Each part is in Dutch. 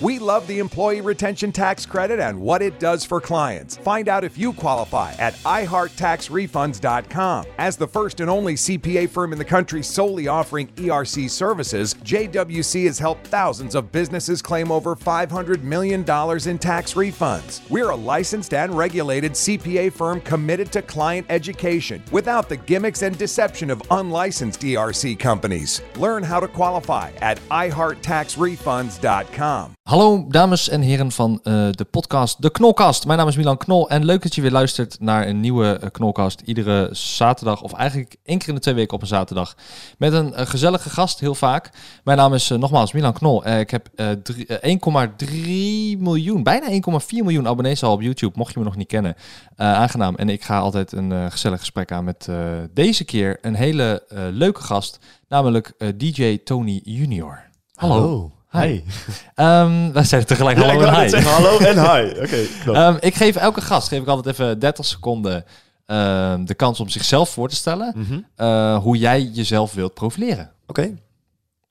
We love the Employee Retention Tax Credit and what it does for clients. Find out if you qualify at iHeartTaxRefunds.com. As the first and only CPA firm in the country solely offering ERC services, JWC has helped thousands of businesses claim over $500 million in tax refunds. We're a licensed and regulated CPA firm committed to client education without the gimmicks and deception of unlicensed ERC companies. Learn how to qualify at iHeartTaxRefunds.com. Hallo dames en heren van eh, de podcast De Knolkast. Mijn naam is Milan Knol en leuk dat je weer luistert naar een nieuwe uh, Knolkast. Iedere zaterdag, of eigenlijk één keer in de twee weken op een zaterdag. Met een uh, gezellige gast, heel vaak. Mijn naam is nogmaals Milan Knol. ik heb 1,3 miljoen, bijna 1,4 miljoen abonnees al op YouTube, mocht je me nog niet kennen. aangenaam. En ik ga altijd een gezellig gesprek aan met deze keer een hele leuke gast, namelijk DJ Tony Junior. Hallo. Hallo. Hi. Um, wij zijn tegelijk ja, hallo en hi. Zeggen, hallo en hi. Oké. Okay, um, ik geef elke gast geef ik altijd even 30 seconden uh, de kans om zichzelf voor te stellen. Mm -hmm. uh, hoe jij jezelf wilt profileren. Oké. Okay.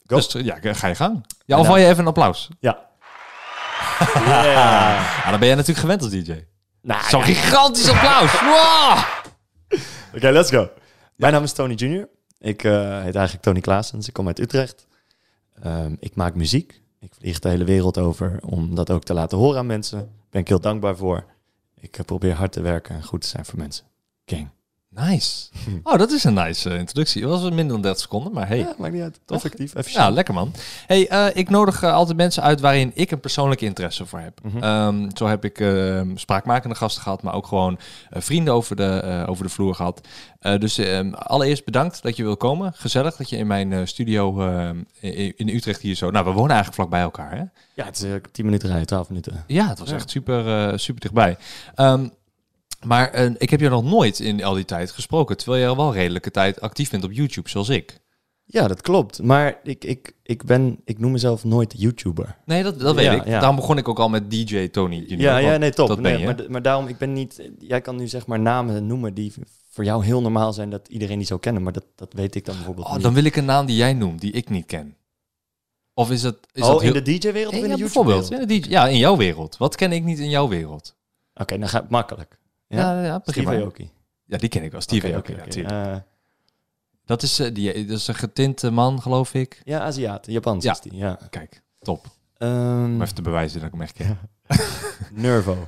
Dus ja, ga je gang. Ja, of wil je even een applaus? Ja. yeah. nou, dan ben jij natuurlijk gewend als DJ. Nou, Zo'n ja. gigantisch applaus. Wow. Oké, okay, let's go. Mijn naam is Tony Junior. Ik uh, heet eigenlijk Tony Klaasens. Ik kom uit Utrecht. Um, ik maak muziek. Ik vlieg de hele wereld over om dat ook te laten horen aan mensen. Daar ben ik heel dankbaar voor. Ik probeer hard te werken en goed te zijn voor mensen. Gang. Nice. Oh, dat is een nice uh, introductie. Het was minder dan 30 seconden, maar hey. Ja, maakt niet uit. Toch? Effectief, efficiënt. Ja, lekker man. Hey, uh, ik nodig uh, altijd mensen uit waarin ik een persoonlijke interesse voor heb. Mm -hmm. um, zo heb ik ehm, spraakmakende gasten gehad, maar ook gewoon vrienden over de, over de vloer gehad. dus um, allereerst bedankt dat je wil komen. Gezellig dat je in mijn studio in, in, Utrecht hier zo... Nou, we wonen eigenlijk vlak bij elkaar, hè? Ja, het is 10 minuten rijden, 12 minuten. Ja, het was ja. echt super, super dichtbij. Um, maar uh, ik heb je nog nooit in al die tijd gesproken, terwijl je al wel redelijke tijd actief bent op YouTube, zoals ik. Ja, dat klopt. Maar ik, ik, ik, ben, ik noem mezelf nooit YouTuber. Nee, dat, dat weet ja, ik. Ja. Daarom begon ik ook al met DJ Tony. Junior, ja, ja, nee, top. Nee, maar, maar daarom, ik ben niet... Jij kan nu zeg maar namen noemen die voor jou heel normaal zijn dat iedereen die zou kennen. Maar dat, dat weet ik dan bijvoorbeeld oh, niet. Dan wil ik een naam die jij noemt, die ik niet ken. Of is het... Is oh, dat heel... in de DJ-wereld of in ja, de YouTube-wereld? DJ... Ja, in jouw wereld. Wat ken ik niet in jouw wereld? Oké, okay, dan gaat het makkelijk. Ja, ja, ja Steve Aoki. Ja, die ken ik wel. Steve Aoki, okay, okay, okay. uh, dat, is, uh, die, dat is een getinte man, geloof ik. Ja, Aziat. Japans ja. is die, ja. Kijk, top. Um, Om even te bewijzen dat ik hem echt ken. Nervo.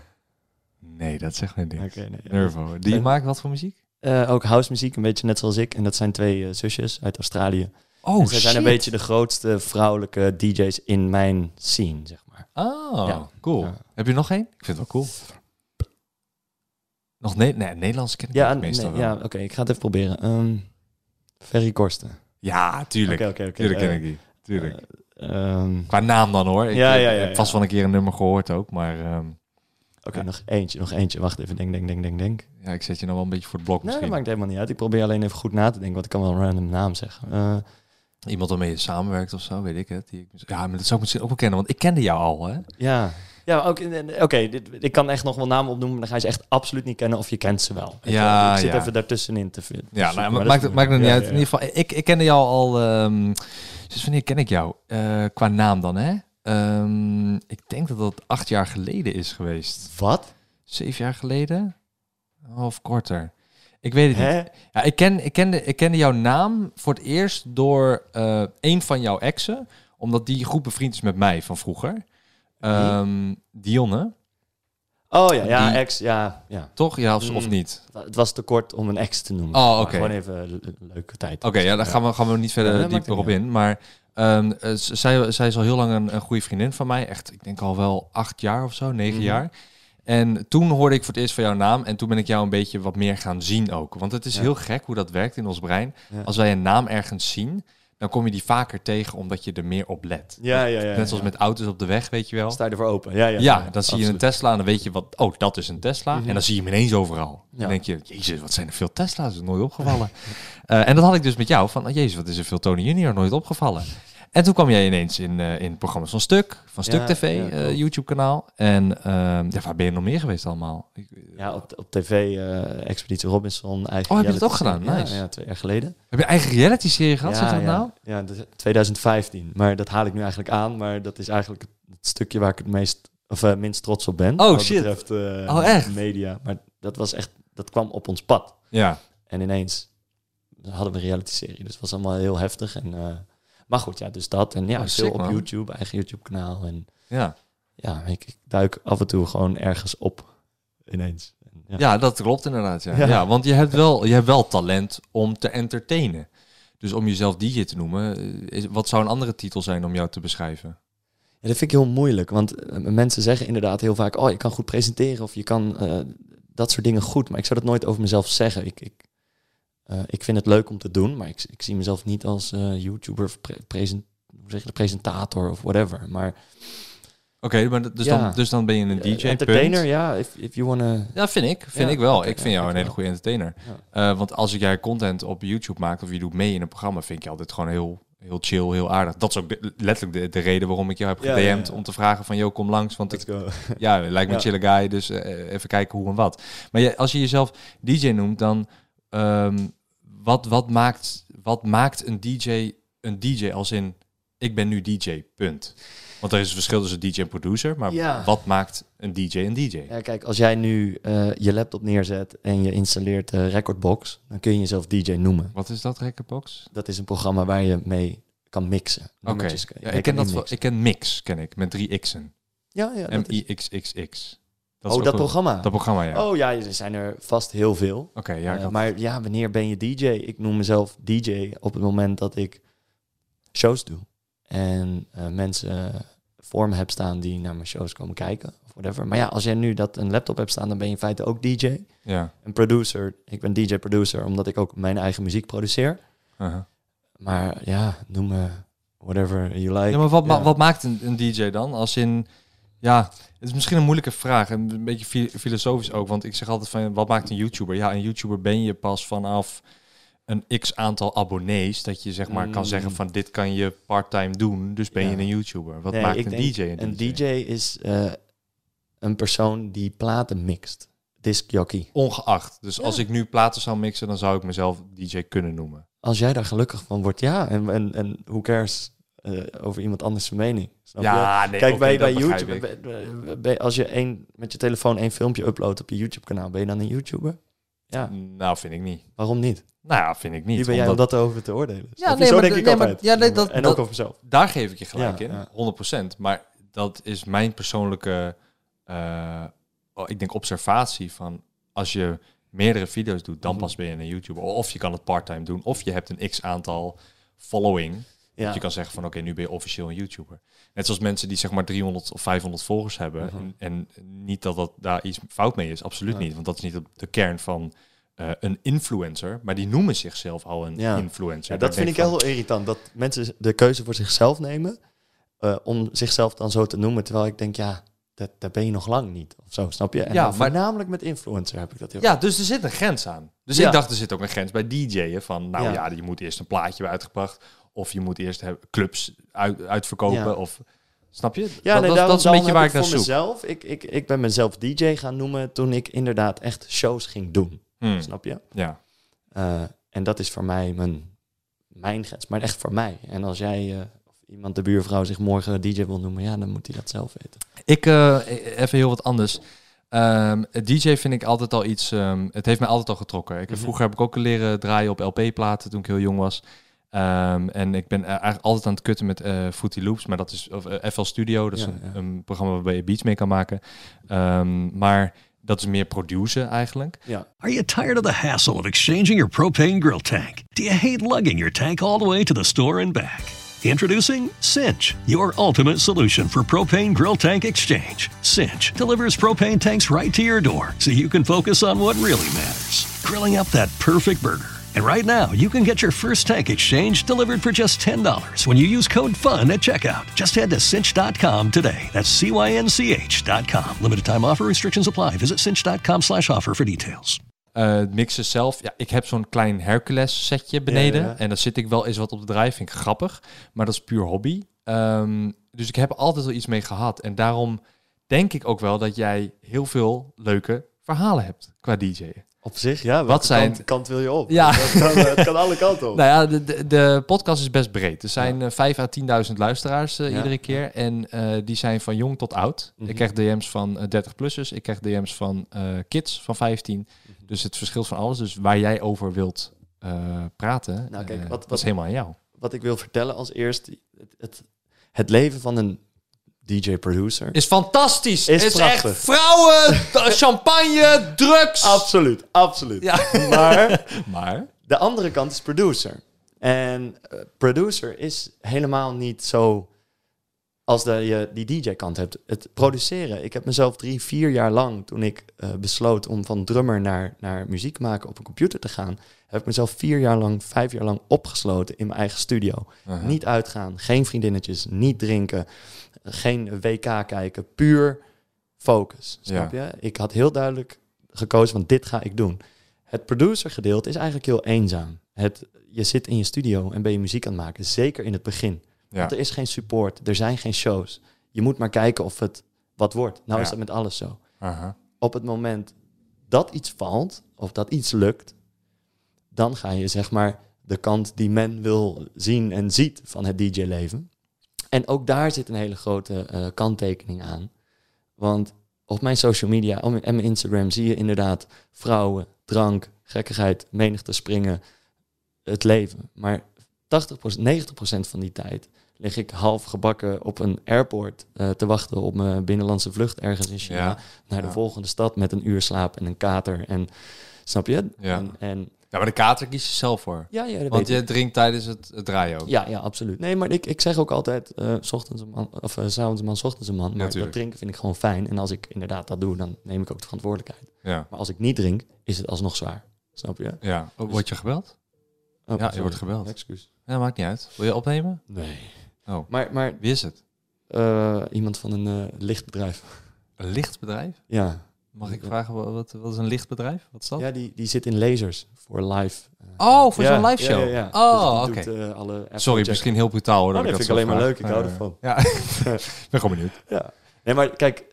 Nee, dat zegt mij niks. Okay, nee, Nervo. Die uh, maakt wat voor muziek? Uh, ook house muziek, een beetje net zoals ik. En dat zijn twee uh, zusjes uit Australië. Oh, en zij zijn een beetje de grootste vrouwelijke DJ's in mijn scene, zeg maar. Oh, ja. cool. Ja. Heb je nog één? Ik vind het wel cool. Nog ne nee, Nederlands ken ik ja, meestal nee, Ja, oké, okay, ik ga het even proberen. Um, Ferry Korsten. Ja, tuurlijk. Okay, okay, tuurlijk ken ik die. Tuurlijk. Um, Qua naam dan hoor. Ik, ja, ja, ja, heb vast wel een keer een nummer gehoord ook, maar... Um, Oké, nog eentje, nog eentje. Wacht even, denk, denk, denk, denk, denk. Ja, ik zet je nog wel een beetje voor het blok misschien. Nee, dat maakt helemaal niet uit. Ik probeer alleen even goed na te denken, want ik kan wel een random naam zeggen. Uh, Iemand waarmee je samenwerkt of zo, weet ik het. Die, ja, maar dat zou ik misschien ook wel kennen, want ik kende jou al, hè? Ja, ja, oké, okay, ik kan echt nog wel namen opnoemen, maar dan ga je ze echt absoluut niet kennen of je kent ze wel. Ja, ik zit ja. even daartussenin te vinden. Ja, nou, maar maakt, het, maakt het niet uit. In ieder geval, ik, ik kende jou al. Um, dus wanneer ken ik jou? Uh, qua naam dan, hè? Um, ik denk dat dat acht jaar geleden is geweest. Wat? Zeven jaar geleden? Of korter. Ik weet het Hè? niet. Ja, ik, ken, ik, kende, ik kende jouw naam voor het eerst door uh, een van jouw exen, omdat die groep bevriend is met mij van vroeger. Um, Dionne. Oh ja, ja, die, ex, ja, ja. Toch? Ja, of, mm, niet? Het was te kort om een ex te noemen. Oh, oké. Gewoon even een leuke tijd. Oké, ja, daar gaan we, gaan we niet verder ja, dieper op in. Maar um, zij, zij is al heel lang een, een goede vriendin van mij. Echt, ik denk al wel acht jaar of zo, negen mm. jaar. En toen hoorde ik voor het eerst van jouw naam en toen ben ik jou een beetje wat meer gaan zien ook. Want het is ja. heel gek hoe dat werkt in ons brein. Ja. Als wij een naam ergens zien, dan kom je die vaker tegen omdat je er meer op let. Ja, ja, ja. Net zoals met auto's op de weg, weet je wel. Sta je ervoor open. Ja, ja, ja, dan zie je een Tesla en dan weet je wat, oh, dat is een Tesla. Mm -hmm. En dan zie je hem ineens overal. Dan denk je, jezus, wat zijn er veel Tesla's, nooit opgevallen. uh, en dat had ik dus met jou, van, oh, jezus, wat is er veel Tony Junior nooit opgevallen. En toen kwam jij ineens in, uh, in programma's van Stuk, van Stuk ja, TV, ja, uh, YouTube-kanaal. En uh, ja, waar ben je nog meer geweest allemaal? Ja, op, op tv, uh, Expeditie Robinson. Eigen oh, heb je dat ook gedaan? Nice. Ja, twee jaar geleden. Heb je eigen reality-serie gehad, zeg dat ja, nou? Ja, 2015. Maar dat haal ik nu eigenlijk aan. Maar dat is eigenlijk het stukje waar ik het meest of minst trots op ben. Oh, wat shit. betreft oh, echt? media. Maar dat was echt, dat kwam op ons pad. Ja. En ineens hadden we een reality serie. Dus het was allemaal heel heftig. En, maar goed, ja, dus dat. En ja, Oh, veel sick, op. YouTube, eigen YouTube kanaal. En Ja. ja, ik, ik duik af en toe gewoon ergens op. Ineens. En, ja. ja, dat klopt inderdaad. Ja. Ja. Ja. want je hebt, wel, je hebt wel talent om te entertainen. Dus om jezelf DJ te noemen, eh, is, wat zou een andere titel zijn om jou te beschrijven? Ja, dat vind ik heel moeilijk, want eh, mensen zeggen inderdaad heel vaak: oh, je kan goed presenteren of je kan eh, dat soort dingen goed. Maar ik zou dat nooit over mezelf zeggen. Ik, ik, ik vind het leuk om te doen, maar ik, ik zie mezelf niet als eh, YouTuber of pre- present, hoe zeg je, de presentator of whatever. Maar Oké, maar dus, Ja. dan, dus dan ben je een eh, DJ. entertainer, punt. ja, if, if you wanna. Ja, vind ik. Vind Ja, ik wel. ik vind ja, jou een hele ik goede entertainer. Eh, want als jij content op YouTube maakt of je doet mee in een programma, vind ik je altijd gewoon heel, heel chill, heel aardig. Dat is ook de- letterlijk de, de reden waarom ik jou heb gedM'd om te vragen van, joh, kom langs. Want ik, go. ja, lijkt me een chille guy, dus eh, even kijken hoe en wat. Maar als je jezelf DJ noemt, dan ehm, wat, wat, maakt, wat maakt een DJ een DJ als in, ik ben nu DJ, punt. Want er is een verschil tussen DJ en producer, maar Ja. wat maakt een DJ een DJ? Ja, kijk, als jij nu eh, je laptop neerzet en je installeert de Recordbox, dan kun je jezelf DJ noemen. Wat is dat, Rekkerbox? Dat is een programma waar je mee kan mixen. Oké, ja, ik ken dat wel. Ik ken Mix, ken ik, met drie x'en. Ja, ja. Dat oh, dat een- programma. Dat programma, ja. Oh ja, er zijn er vast heel veel. Oké, ja. Eh, maar ja, wanneer ben je DJ? Ik noem mezelf DJ op het moment dat ik shows doe. En eh, mensen voor me heb staan die naar mijn shows komen kijken. Of whatever. Maar ja, als jij nu dat een laptop hebt staan, dan ben je in feite ook DJ. ja. Een producer. Ik ben DJ-producer, omdat ik ook mijn eigen muziek produceer. uh-huh. Maar ja, noem me whatever you like. Ja, maar wat, ma- wat maakt een, een DJ dan? Als in, ja, het is misschien een moeilijke vraag en een beetje fi- filosofisch ook, want ik zeg altijd van, wat maakt een YouTuber? Ja, een YouTuber ben je pas vanaf een x aantal abonnees, dat je zeg maar kan Mm. zeggen van, dit kan je parttime doen, dus ben je een YouTuber. Wat Nee, maakt een DJ een, Een DJ is eh, een persoon die platen mixt. Discjockey. Ongeacht. Dus Ja. als ik nu platen zou mixen, dan zou ik mezelf DJ kunnen noemen. Als jij daar gelukkig van wordt, ja. En, en, en hoe cares eh, over iemand anders zijn mening? Snap je? nee, Kijk, bij, bij YouTube, ik. bij- bij- bij- als je één, met je telefoon één filmpje uploadt op je YouTube-kanaal, ben je dan een YouTuber? Ja, Nou, vind ik niet. waarom niet? Nou ja, vind ik niet. Wie ben jij om dat over te oordelen? Nee, Zo maar denk de- ik nee, maar- altijd. ja, nee, dat- en dat- ook over mezelf. Daar geef ik je gelijk Ja, in, ja. 100%. Maar dat is mijn persoonlijke, eh, oh, ik denk, observatie van als je meerdere video's doet, dan Mhm. pas ben je een YouTuber. Of je kan het part-time doen, of je hebt een x aantal following. Ja. Dat je kan zeggen van, oké, nu ben je officieel een YouTuber. Net zoals mensen die zeg maar 300 of 500 volgers hebben. Mhm. en, en niet dat, dat daar iets fout mee is, absoluut niet. Want dat is niet de, de kern van eh, een influencer. Maar die noemen zichzelf al een Ja. influencer. Ja, dat vind ik van, heel irritant. Dat mensen de keuze voor zichzelf nemen eh, om zichzelf dan zo te noemen. Terwijl ik denk, ja, dat, daar ben je nog lang niet. Of zo, snap je? En Ja, maar- voornamelijk met influencer heb ik dat heel Ja, dus er zit een grens aan. Dus Ja. ik dacht, er zit ook een grens bij DJ'en. Van, nou ja. Ja. je moet eerst een plaatje hebben uitgebracht. Of je moet eerst clubs uit, uitverkopen. Ja. Of, snap je? Ja, dat, nee, dat, is een beetje waar ik naar voor zoek. mezelf. Ik, ik, ik ben mezelf DJ gaan noemen toen ik inderdaad echt shows ging doen. Hmm, Snap je? Ja. Eh, en dat is voor mij mijn, mijn grens. Maar echt voor mij. En als jij eh, of iemand, de buurvrouw, zich morgen DJ wil noemen, ja, dan moet hij dat zelf weten. Ik, eh, even heel wat anders. Ehm, DJ vind ik altijd al iets... ehm, het heeft mij altijd al getrokken. Ik, Mhm. Vroeger heb ik ook leren draaien op LP-platen toen ik heel jong was. Ehm, en ik ben eigenlijk altijd aan het kutten met eh Fruity Loops. Maar dat is of, eh, FL Studio. Dat is een, ja. een programma waarbij je beats mee kan maken. Ehm, maar dat is meer produceren eigenlijk. Ja. Are you tired of the hassle of exchanging your propane grill tank? Do you hate lugging your tank all the way to the store and back? Introducing Cinch, your ultimate solution for propane grill tank exchange. Cinch delivers propane tanks right to your door so you can focus on what really matters grilling up that perfect burger. And right now, you can get your first tank exchange delivered for just $10 when you use code FUN at checkout. Just head to cinch.com today. That's C-Y-N-C-H.com. Limited time offer restrictions apply. Visit cinch.com slash offer for details. Eh, het mixen zelf, ja, ik heb zo'n klein Hercules setje beneden. Ja, ja. En daar zit ik wel eens wat op de draai, vind ik grappig. Maar dat is puur hobby. Ehm, dus ik heb altijd wel iets mee gehad. En daarom denk ik ook wel dat jij heel veel leuke verhalen hebt qua DJ'en. Op zich, ja. Wat zijn- Kant, kant wil je op? Ja. Het kan, het kan alle kanten op. Nou ja, de, de, de podcast is best breed. Er zijn eh 5 à 10.000 luisteraars eh, Ja. iedere keer. En eh, die zijn van jong tot oud. Mhm. Ik krijg DM's van eh, 30-plussers. Ik krijg DM's van eh, kids van 15. Mhm. Dus het verschilt van alles. Dus waar jij over wilt eh, praten, Nou, kijk, eh, wat- dat wat- is helemaal aan jou. Wat ik wil vertellen als eerst... Het, het, het leven van een DJ-producer... Is fantastisch. Is Is, echt vrouwen, champagne, drugs. Absoluut, absoluut. Ja. Maar Maar, de andere kant is producer. En eh, producer is helemaal niet zo als dat je die DJ-kant hebt. Het produceren. Ik heb mezelf drie, vier jaar lang, toen ik eh, besloot om van drummer naar, naar muziek maken op een computer te gaan, heb ik mezelf vier jaar lang, vijf jaar lang opgesloten in mijn eigen studio. Uh-huh. Niet uitgaan, geen vriendinnetjes, niet drinken, geen WK kijken, puur focus. Snap je? Ik had heel duidelijk gekozen van dit ga ik doen. Het producer gedeelte is eigenlijk heel eenzaam. Het, je zit in je studio en ben je muziek aan het maken, zeker in het begin. ja. Want er is geen support, er zijn geen shows. Je moet maar kijken of het wat wordt. Nou Ja. is dat met alles zo. Op het moment dat iets valt of dat iets lukt, dan ga je zeg maar de kant die men wil zien en ziet van het DJ-leven. En ook daar zit een hele grote eh, kanttekening aan. Want op mijn social media en mijn Instagram zie je inderdaad vrouwen, drank, gekkigheid, menigte springen, het leven. Maar 80%, 90% van die tijd lig ik half gebakken op een airport eh, te wachten op mijn binnenlandse vlucht ergens in China Ja. naar de volgende stad met een uur slaap en een kater. En snap je? Ja. En, en maar de kater kies je zelf voor. ja, ja, dat Want weet je ik. drinkt tijdens het, het draaien ook. Ja, ja, absoluut. Nee, maar ik, ik zeg ook altijd, eh, s ochtends een man, of eh, s s'avonds een man, s ochtends een man. Maar Natuurlijk. dat drinken vind ik gewoon fijn. En als ik inderdaad dat doe, dan neem ik ook de verantwoordelijkheid. Ja. Maar als ik niet drink, is het alsnog zwaar. Snap je? ja. Oh, Word je gebeld? Oh, Ja, je wordt gebeld. Excuus. Ja, maakt niet uit. Wil je opnemen? Nee. Oh. Maar, maar Wie is het? eh, iemand van een lichtbedrijf. Een lichtbedrijf? Ja. Mag ik vragen, wa- wat, wat is een lichtbedrijf? Wat is dat? Ja, die, die zit in lasers voor live. eh, Oh, voor ja, zo'n live show? Ja, ja, ja. Oh, Dus oké. eh, Sorry, misschien heel brutaal hoor. Oh, dat vind ik alleen maar leuk. Ik hou ervan. Ja, ik ben gewoon benieuwd. Ja. Nee, maar kijk,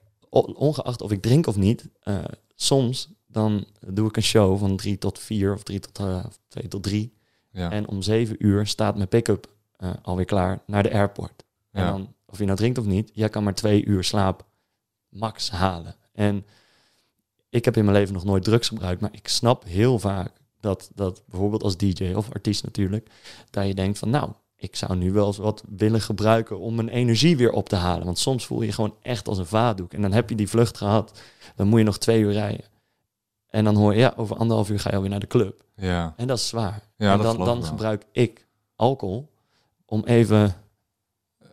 ongeacht of ik drink of niet, eh, soms dan doe ik een show van drie tot vier of drie tot eh, twee tot drie. Ja. En om zeven uur staat mijn pick-up alweer klaar naar de airport. En dan, of je nou drinkt of niet, jij kan maar twee uur slaap max halen. En ik heb in mijn leven nog nooit drugs gebruikt, maar ik snap heel vaak dat, dat bijvoorbeeld als DJ of artiest natuurlijk, dat je denkt van nou, ik zou nu wel eens wat willen gebruiken om mijn energie weer op te halen. Want soms voel je je gewoon echt als een vaatdoek. En dan heb je die vlucht gehad, dan moet je nog twee uur rijden. En dan hoor je, ja, over anderhalf uur ga je alweer naar de club. Ja. En dat is zwaar. Ja, en dan, dan gebruik ik alcohol om even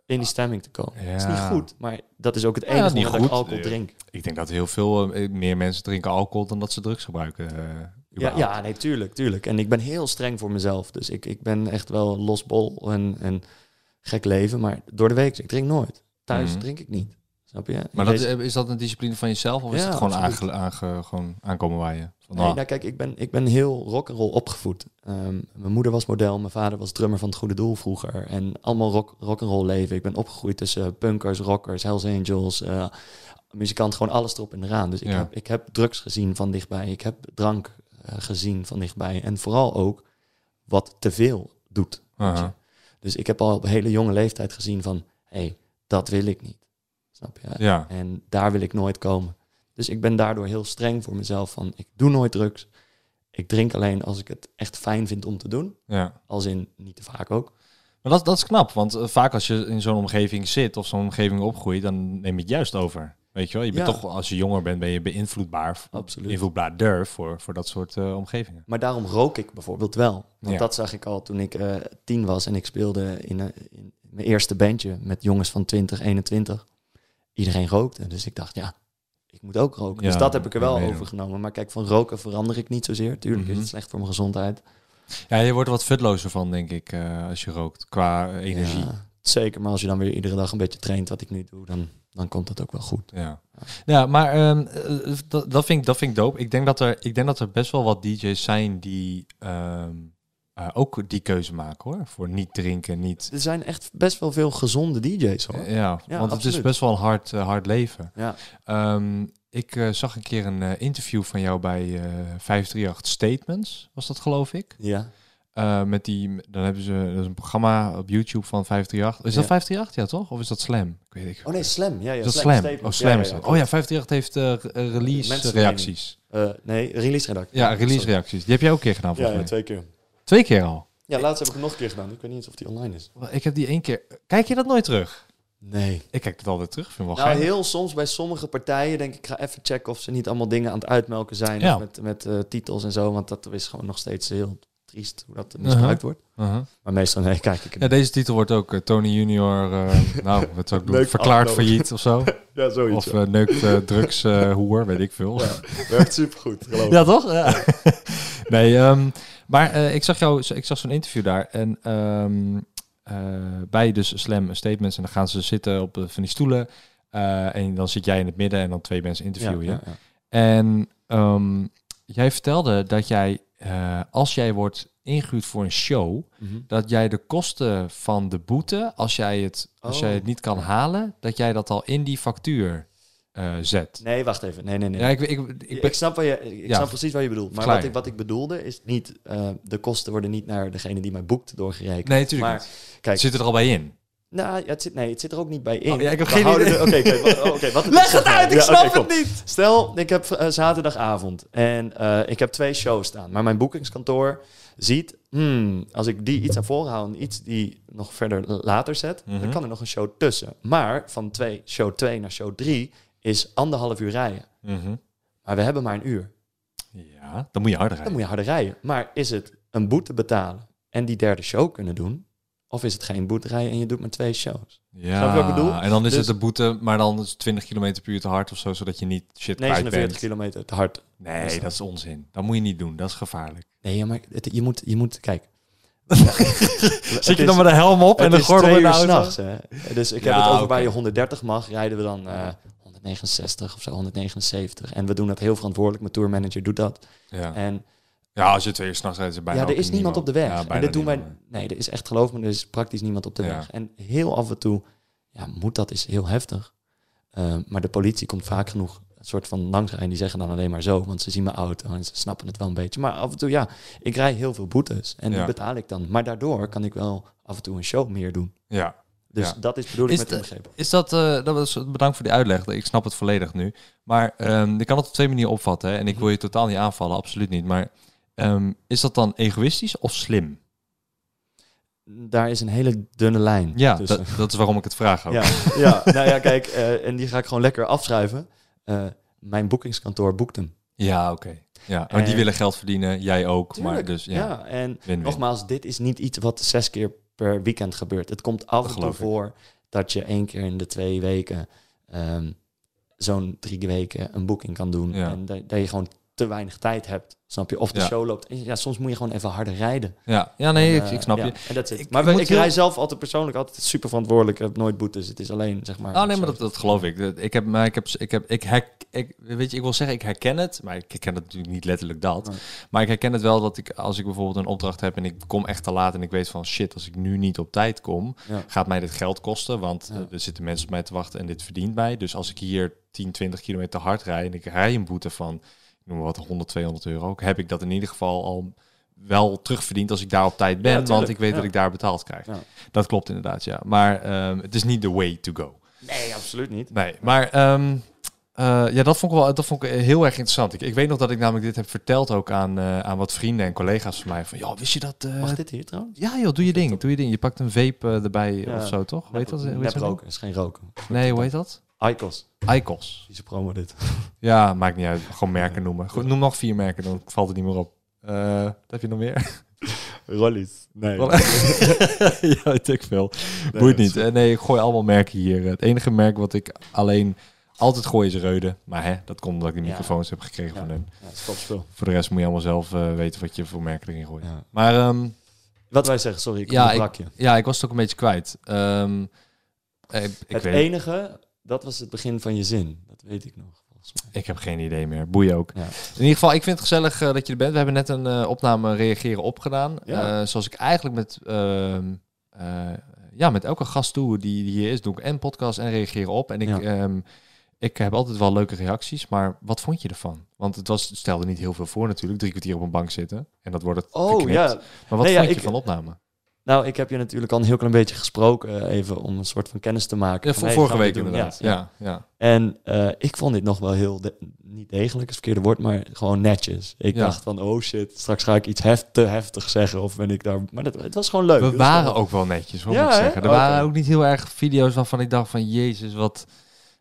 in die stemming te komen. Ja. Dat is niet goed, maar dat is ook het Ja, enige niet moment dat ik goed. alcohol Ja. drink. Ik denk dat heel veel eh, meer mensen drinken alcohol dan dat ze drugs gebruiken. eh, Ja, ja, nee, tuurlijk, tuurlijk. En ik ben heel streng voor mezelf. Dus ik, ik ben echt wel losbol en, en gek leven. Maar door de week, ik drink nooit. Thuis Mhm. drink ik niet. Snap je? Maar dat, is dat een discipline van jezelf of is het gewoon, aange, aange- gewoon aankomen waaien? Van, Nee, ah, nou kijk, ik ben, ik ben heel rock'n'roll opgevoed. Ehm, mijn moeder was model, mijn vader was drummer van het Goede Doel vroeger. En allemaal rock, rock'n'roll leven. Ik ben opgegroeid tussen punkers, rockers, Hells Angels, eh, muzikant, gewoon alles erop en eraan. Dus ik, Ja. heb, ik heb drugs gezien van dichtbij. Ik heb drank eh, gezien van dichtbij. En vooral ook wat te veel doet. Dus ik heb al op een hele jonge leeftijd gezien van... hé, hey, dat wil ik niet. Snap je? Ja. En daar wil ik nooit komen. Dus ik ben daardoor heel streng voor mezelf van... ik doe nooit drugs. Ik drink alleen als ik het echt fijn vind om te doen. ja. Als in, niet te vaak ook. Maar dat, dat is knap, want eh, vaak als je in zo'n omgeving zit of zo'n omgeving opgroeit, dan neem je het juist over. Weet je wel, je bent Ja. toch, als je jonger bent, ben je beïnvloedbaar. Absoluut. Invloedbaarder voor, voor dat soort eh, omgevingen. Maar daarom rook ik bijvoorbeeld wel. Want Ja. dat zag ik al toen ik eh, tien was en ik speelde in, in mijn eerste bandje met jongens van 20, 21. Iedereen rookte. Dus ik dacht, ja, ik moet ook roken. Ja, dus dat heb ik er wel overgenomen. Maar kijk, van roken verander ik niet zozeer. Tuurlijk is Mhm. het slecht voor mijn gezondheid. Ja, je wordt er wat futlozer van, denk ik, eh, als je rookt, qua energie. Ja, zeker, maar als je dan weer iedere dag een beetje traint wat ik nu doe, dan, dan komt het ook wel goed. Ja, ja maar ehm, eh, dat, dat, vind ik, dat vind ik dope. Ik denk dat, er, ik denk dat er best wel wat DJ's zijn die ehm, eh, ook die keuze maken hoor. Voor niet drinken, niet. Er zijn echt best wel veel gezonde DJ's hoor. Eh, ja, want het is best wel een hard, eh, hard leven. Ja, Ehm, ik zag een keer een interview van jou bij eh 538 Statements, was dat geloof ik? Ja. Met die, dan hebben ze, dat is een programma op YouTube van 538. Is dat Ja. 538, ja toch? Of is dat Slam? Ik weet ik. Oh nee, Slam. Ja, ja, is dat Slam? Oh, Slam Ja, is ja, dat. ja, Oh ja, 538 heeft re- release reacties. Nee, release redactie. Ja, release reacties. Die heb jij ook een keer gedaan Ja, volgens ja, mij. twee keer. Twee keer al. Ja, laatst heb ik hem nog een keer gedaan. Ik weet niet eens of die online is. Ik heb die één keer... Kijk je dat nooit terug? Nee. Ik kijk het altijd terug. Vind wel Nou, geinig. heel soms bij sommige partijen denk ik, ik ga even checken of ze niet allemaal dingen aan het uitmelken zijn. Ja. of Met, met eh, titels en zo, want dat is gewoon nog steeds heel triest hoe dat misbruikt wordt. Uh-huh. Maar meestal, nee, kijk ik Ja, deze titel wordt ook eh, Tony Junior, eh, nou, wat zou ik doen? Verklaard failliet of zo. Ja, zoiets. Of eh, neukt drugs hoer, weet ik veel. Ja, Werkt supergoed, geloof ik. toch? Ja. nee, ehm, maar eh, ik zag jou, ik zag zo'n interview daar en ehm, eh, bij dus Slam Statements en dan gaan ze zitten op eh, van die stoelen en dan zit jij in het midden en dan twee mensen interviewen je. ja, ja. En ehm, jij vertelde dat jij, als jij wordt ingehuurd voor een show, Mhm. dat jij de kosten van de boete, als jij het, als Oh. jij het niet kan halen, dat jij dat al in die factuur eh, zet. Nee, wacht even. Nee, nee, nee. Ja, ik, ik, ik, snap, wat je, ik Ja. snap precies wat je bedoelt. Maar wat ik, wat ik bedoelde is niet... eh, de kosten worden niet naar degene die mij boekt doorgerekend. nee, natuurlijk maar, niet. Kijk, zit er al bij in. nou, ja, het zit, nee, het zit er ook niet bij in. Oh, ja, ik heb We geen idee. Oké, oh, oké, wat Leg het uit, ik Ja, snap het niet. Stel, ik heb eh, zaterdagavond en ik heb twee shows staan. Maar mijn boekingskantoor ziet, hmm, als ik die iets naar voren haal en iets die nog verder later zet, Mhm. dan kan er nog een show tussen. Maar van twee, show 2 naar show 3 is anderhalf uur rijden. Mhm. Maar we hebben maar een uur. Ja, dan moet je harder Dan rijden. moet je harder rijden. Maar is het een boete betalen en die derde show kunnen doen? Of is het geen boete rijden en je doet maar twee shows? Ja, wat ik bedoel? en dan is Dus- het de boete, maar dan is het 20 km per uur te hard of zo, zodat je niet shit kwijt 49 bent. kilometer te hard. Nee, dat is onzin. Dat moet je niet doen. Dat is gevaarlijk. Nee, maar het, je, moet, je moet, kijk. Zit je dan met een helm op en is gordel in de uur auto? s'nachts, hè. Dus ik heb Ja, het over waar je 130 mag, rijden we dan eh, 169 of zo, 179. En we doen dat heel verantwoordelijk. Mijn tourmanager doet dat. Ja. En ja, als je twee uur s'nachts rijdt, is er bijna ja, er is niemand op de weg. Ja, en dit doen wij. Nee, er is echt, geloof me, er is praktisch niemand op de Ja. weg. En heel af en toe, ja, moet dat is heel heftig. Eh, maar de politie komt vaak genoeg een soort van langsrijden. Die zeggen dan alleen maar zo, want ze zien mijn auto en ze snappen het wel een beetje. Maar af en toe, ja, ik rij heel veel boetes en Ja. die betaal ik dan. Maar daardoor kan ik wel af en toe een show meer doen. Ja. Dus Ja. dat is bedoel ik Is met het- inbegrepen. Is dat, eh, dat was, bedankt voor die uitleg. Ik snap het volledig nu. Maar ehm ik kan het op twee manieren opvatten. Hè? En ik wil je totaal niet aanvallen, absoluut niet. Maar ehm, is dat dan egoïstisch of slim? Daar is een hele dunne lijn Ja, tussen. dat, dat is waarom ik het vraag ook. Ja, ja, nou ja, kijk, eh, en die ga ik gewoon lekker afschrijven. Eh, mijn boekingskantoor boekt hem. Ja, oké. Ja, die En- willen geld verdienen, jij ook. Maar dus ja, ja. en nogmaals, dit is niet iets wat zes keer per weekend gebeurt. Het komt af en toe voor dat je één keer in de twee weken ehm, zo'n drie weken een boeking kan doen. Ja. En dat, dat je gewoon te weinig tijd hebt, snap je? Of de Ja. show loopt. Ja, soms moet je gewoon even harder rijden. Ja, ja nee, En, ik, eh, ik snap ja, je. En dat. Maar ik ik heel- rij zelf altijd persoonlijk altijd super verantwoordelijk. Ik heb nooit boetes. Het is alleen, zeg maar... Oh nee, maar dat, dat geloof ik. Ik heb, maar ik heb, ik heb, ik herk, ik, weet je, ik wil zeggen, ik herken het, maar ik herken het natuurlijk niet letterlijk dat. Nee. Maar ik herken het wel dat ik, als ik bijvoorbeeld een opdracht heb en ik kom echt te laat en ik weet van shit, als ik nu niet op tijd kom, Ja. gaat mij dit geld kosten, want eh, er zitten mensen op mij te wachten en dit verdient mij. Dus als ik hier 10, 20 kilometer te hard rijd en ik rij een boete van, noem wat, 100, 200 euro, heb ik dat in ieder geval al wel terugverdiend als ik daar op tijd ben, Ja, want ik weet Ja. dat ik daar betaald krijg. Ja. Dat klopt inderdaad, ja. Maar ehm, het is niet the way to go. Nee, absoluut niet. Nee, maar ehm, eh, ja, dat vond ik wel dat vond ik heel erg interessant. Ik, ik weet nog dat ik namelijk dit heb verteld ook aan, eh, aan wat vrienden en collega's van mij. Van, ja, wist je dat? eh, Mag dit hier trouwens? ja, joh, doe je ding, doe je ding. Je pakt een vape erbij of zo, toch? Weet Nep dat? roken, is geen roken. Nee, hoe heet dat? Icos. Icos. Die ze promo dit. Ja, maakt niet uit. Gewoon merken noemen. Goed, noem nog vier merken, dan valt het niet meer op. Eh, wat heb je nog meer? Rollies. Nee. ja, weet ik veel. Boeit niet. Eh, Nee, ik gooi allemaal merken hier. Het enige merk wat ik alleen altijd gooi is Reude. Maar hè, dat komt omdat ik de Ja. microfoons heb gekregen Ja. van hun. Ja, stopspul. Voor de rest moet je allemaal zelf eh, weten wat je voor merken erin gooit. Ja. Maar ehm, Wat wij zeggen, sorry, ik Ja, je. ja, ik was het ook een beetje kwijt. Ehm, eh, ik, het weet, enige, dat was het begin van je zin. Dat weet ik nog, volgens mij. ik heb geen idee meer. Boeien ook. Ja. In ieder geval, ik vind het gezellig eh, dat je er bent. We hebben net een eh, opname reageren opgedaan. Ja. Eh, zoals ik eigenlijk met, ehm, eh, ja, met elke gast toe die, die hier is, doe ik en podcast en reageren op. En ik, Ja. ehm, Ik heb altijd wel leuke reacties, maar wat vond je ervan? Want het was, het stelde niet heel veel voor natuurlijk. Drie kwartier op een bank zitten en dat wordt het Oh geknipt. ja, Maar wat Nee, vond je ik- van opname? Nou ik heb je natuurlijk al een heel klein beetje gesproken, eh, even om een soort van kennis te maken. Ja, van, voor hey, vorige week doen? inderdaad. Ja, Ja, ja. ja. En eh, ik vond dit nog wel heel, de- niet degelijk, is het verkeerde woord, maar gewoon netjes. Ik dacht van, oh shit, straks ga ik iets heft, te heftig zeggen of ben ik daar... Maar dat, het was gewoon leuk. We waren gewoon- ook wel netjes, hoor, Ja, moet ik zeggen. Er waren ook niet heel erg video's waarvan ik dacht van, jezus, wat...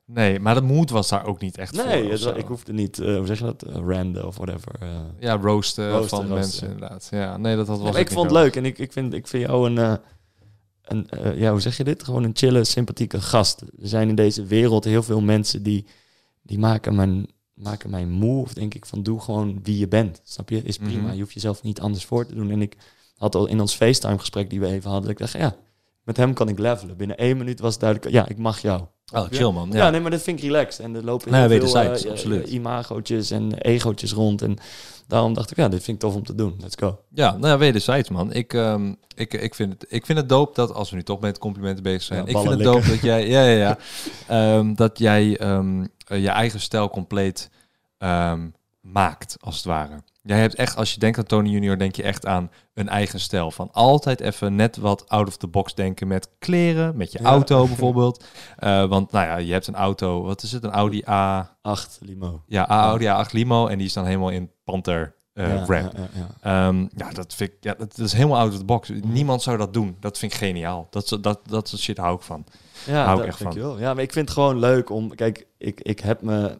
Nee, maar de moed was daar ook niet echt voor. Nee, het, zo. ik hoefde niet, eh, hoe zeg je dat, uh, randen of whatever. eh. Ja, roosten, Roosten, van roosten. mensen inderdaad. Ja, nee, dat, Ja, maar ook ik vond het leuk en ik, ik, vind, ik vind jou een, een ja, hoe zeg je dit? Gewoon een chille, sympathieke gast. Er zijn in deze wereld heel veel mensen die, die maken, mijn, maken mij moe. Of denk ik van, doe gewoon wie je bent. Snap je? Is prima. Mhm. Je hoeft jezelf niet anders voor te doen. En ik had al in ons FaceTime gesprek die we even hadden, ik dacht, ja, met hem kan ik levelen. Binnen één minuut was het duidelijk, ja, ik mag jou. Oh, chill man. Ja, Ja, nee, maar dat vind ik relaxed. En er lopen Nee, heel veel eh, absoluut. eh, imagootjes en egootjes rond. En daarom dacht ik, ja, dit vind ik tof om te doen. Let's go. ja nou ja, wederzijds man. Ik, ehm, ik, ik, vind het, ik vind het dope dat, als we nu toch met complimenten bezig zijn, Ja, ik vind het dope dat jij, ja, ja, ja, Ehm, dat jij ehm, eh, je eigen stijl compleet maakt, als het ware. Jij hebt echt, als je denkt aan Tony Junior, denk je echt aan een eigen stijl. Van altijd even net wat out of the box denken met kleren, met je Ja. auto bijvoorbeeld. Eh, want nou ja, je hebt een auto, wat is het, een Audi A, Acht, limo. ja, Audi A8 Limo en die is dan helemaal in Panther eh Ja. Ehm, ja, dat vind ik, ja, dat, is helemaal out of the box. Niemand zou dat doen. Dat vind ik geniaal. Dat, dat, dat soort shit hou ik van. Ja, Hou ik echt van. dankjewel. Ja, maar ik vind het gewoon leuk om... Kijk, ik, ik heb me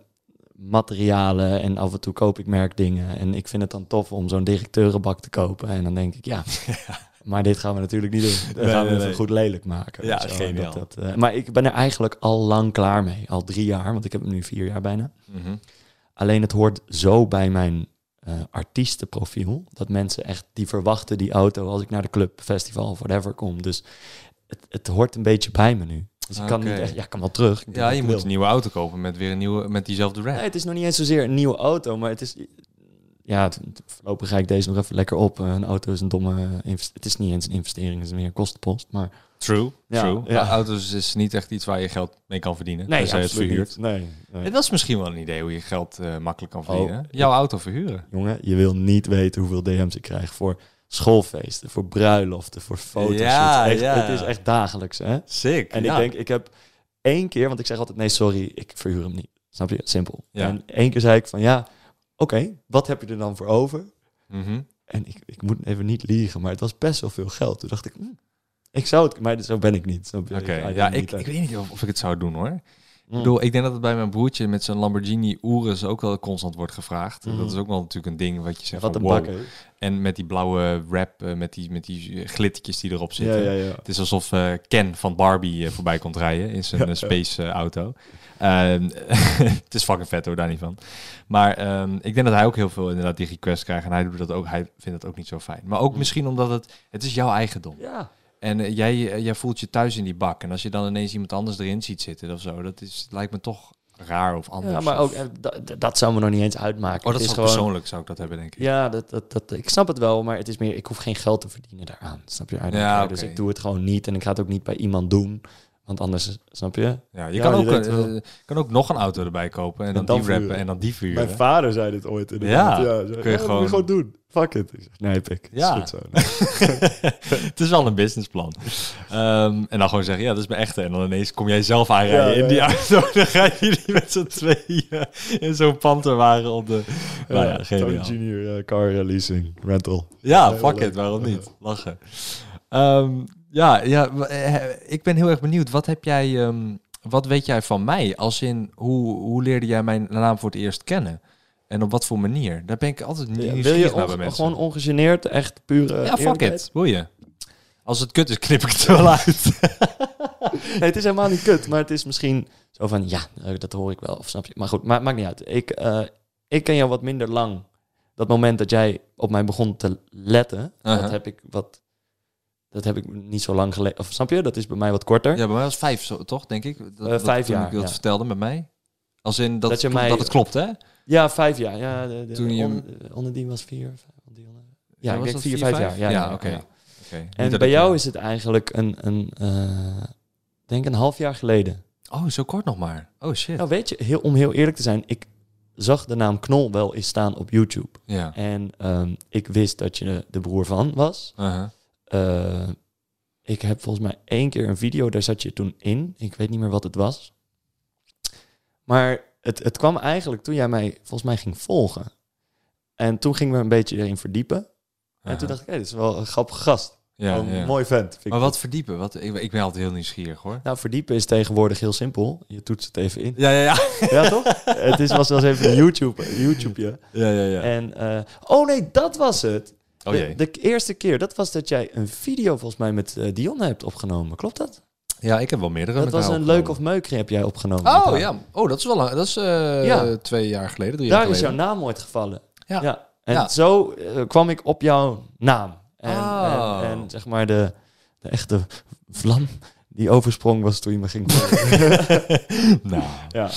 materialen en af en toe koop ik merkdingen. En ik vind het dan tof om zo'n directeurenbak te kopen. En dan denk ik, ja... Maar dit gaan we natuurlijk niet doen. Dat Nee, gaan we nee, nee. goed lelijk maken. Ja, geniaal. Dat, dat, eh, maar ik ben er eigenlijk al lang klaar mee. Al drie jaar, want ik heb hem nu vier jaar bijna. Mhm. Alleen het hoort zo bij mijn eh, artiestenprofiel. Dat mensen echt, die verwachten die auto als ik naar de club, festival of whatever kom. Dus het, het hoort een beetje bij me nu. Dus ik kan niet echt, ja, ik kan wel terug. Ja, je moet wil. een nieuwe auto kopen met weer een nieuwe, met diezelfde rap. Nee, het is nog niet eens zozeer een nieuwe auto, maar het is... Ja, het- voorlopig ga ik deze nog even lekker op. Eh, Een auto is een domme... Het is niet eens een investering, het is meer een kostenpost. Maar True, Ja, true. ja. Auto's is niet echt iets waar je geld mee kan verdienen. nee, je absoluut het verhuurt. niet. Nee, nee. Het was misschien wel een idee hoe je geld eh, makkelijk kan verdienen. Oh. Jouw auto verhuren. Jongen, je wil niet weten hoeveel DM's ik krijg voor schoolfeesten, voor bruiloften, voor foto's. Ja, het, is echt, ja. het is echt dagelijks, hè? Sick. En ik denk, ik heb één keer, want ik zeg altijd nee, sorry, ik verhuur hem niet. Snap je? Simpel. Ja. En één keer zei ik van ja, oké, wat heb je er dan voor over? Mhm. En ik, ik moet even niet liegen, maar het was best wel veel geld. Toen dacht ik, hm, ik zou het, maar zo ben ik niet. Oké, ja, ik, ik weet niet of, of ik het zou doen hoor. Mm. Ik bedoel, ik denk dat het bij mijn broertje met zijn Lamborghini Urus ook wel constant wordt gevraagd. Mhm. Dat is ook wel natuurlijk een ding wat je zegt Wat van, een wow. bak? En met die blauwe wrap, eh, met die, met die glittertjes die erop zitten. ja, ja. Het is alsof eh, Ken van Barbie eh, voorbij komt rijden in zijn space auto. Ehm, het is fucking vet hoor, daar niet van. Maar ehm, ik denk dat hij ook heel veel inderdaad die requests krijgt. En hij doet dat ook. Hij vindt dat ook niet zo fijn. Maar ook Mm. misschien omdat het, het is jouw eigendom. Ja. En eh, jij, eh, jij voelt je thuis in die bak. En als je dan ineens iemand anders erin ziet zitten of zo, dat is, lijkt me toch raar of anders. Ja, maar ook, eh, dat, zou me nog niet eens uitmaken. oh, dat het is gewoon, persoonlijk zou ik dat hebben, denk ik. Ja, dat, dat, dat, ik snap het wel, maar het is meer, ik hoef geen geld te verdienen daaraan. Snap je? Ja. Dus ik doe het gewoon niet en ik ga het ook niet bij iemand doen. Want anders, snap je? Ja, je Ja, kan, je ook, eh, kan ook nog een auto erbij kopen en dan, En dan die rappen verhuren. en dan die vuren. Mijn vader zei dit ooit. Ja, inderdaad. ja, zei, kun je ja, dat moet gewoon- je gewoon doen. Fuck it. Ik zeg, nee, pik. Ja. Ja. Is goed zo. het is wel een businessplan. Ehm, en dan gewoon zeggen, ja, dat is mijn echte. En dan ineens kom jij zelf aanrijden Ja, in ja, die ja. auto. Dan gaan jullie met z'n tweeën in zo'n panterwagen op de... Nou ja, geniaal. Junior eh, car leasing, rental. Ja, fuck it, waarom niet? Lachen. Ehm, ja, ja, w- eh, ik ben heel erg benieuwd. Wat heb jij, ehm, wat weet jij van mij? Als in, hoe, hoe leerde jij mijn naam voor het eerst kennen? En op wat voor manier? Daar ben ik altijd Ja, nieuwsgierig wil je bij mensen. gewoon ongegeneerd, echt pure ja, fuck eerlijkheid? it. Wil je? Als het kut is, knip ik het er wel uit. Nee, het is helemaal niet kut, maar het is misschien zo van, ja, eh, dat hoor ik wel, of snap je? Maar goed, ma maakt niet uit. Ik, eh, ik ken jou wat minder lang. Dat moment dat jij op mij begon te letten, dat heb ik wat... Dat heb ik niet zo lang geleden. Of snap je? Dat is bij mij wat korter. Ja, bij mij was vijf, zo, toch, denk ik? Dat, dat vijf jaar, ik dat ja. vertelde met mij. Als in dat, Dat je mij- dat het klopt, hè? Ja, vijf jaar. Ja, de, de, Toen je- on- onder die was vier. vijf, die onder- Ja, ik denk vier, vijf vijf? jaar. Ja, Ja, ja, oké. ja. En bij jou is het eigenlijk een, een eh, denk een half jaar geleden Oh, zo kort nog maar. Oh shit. Nou, weet je, heel, om heel eerlijk te zijn, ik zag de naam Knol wel eens staan op YouTube. Ja. En ehm, ik wist dat je de broer van was. Uh-huh. Eh, ik heb volgens mij één keer een video, daar zat je toen in. Ik weet niet meer wat het was. Maar het, het kwam eigenlijk toen jij mij volgens mij ging volgen. En toen gingen we een beetje erin verdiepen. En toen dacht ik, hé, dit is wel een grappige gast. ja, een ja. mooi vent. vind ik. Maar wat verdiepen? Wat, ik, ik ben altijd heel nieuwsgierig hoor. Nou, verdiepen is tegenwoordig heel simpel. Je toetst het even in. Ja, ja, ja. ja, toch? het is, was wel eens even een YouTube, YouTube ja. ja, ja, ja. En, eh, oh nee, dat was het. Oh de, jee. de eerste keer, dat was dat jij een video volgens mij met eh, Dion hebt opgenomen. Klopt dat? Ja, ik heb wel meerdere. Dat was een leuk of opgenomen. meuk heb jij opgenomen. Oh ja. Oh, dat is wel lang. Dat is eh, Ja. twee jaar geleden, drie jaar Daar is jouw geleden. naam ooit gevallen. Ja. En Ja. zo eh, kwam ik op jouw naam. En, Oh. en, en zeg maar de, de echte vlam die oversprong was toen je me ging nou. ja.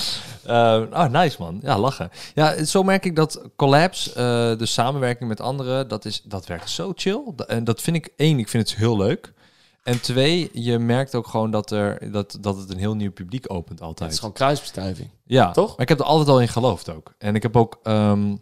Eh, oh, nice man. Ja, lachen. Ja, zo merk ik dat collabs, eh, de samenwerking met anderen, dat, is, dat werkt zo chill. En dat vind ik, één, ik vind het heel leuk. En twee, je merkt ook gewoon dat, er, dat, dat het een heel nieuw publiek opent Het altijd. is gewoon kruisbestuiving. Ja, Toch? Maar ik heb er altijd al in geloofd ook. En ik heb ook... ehm,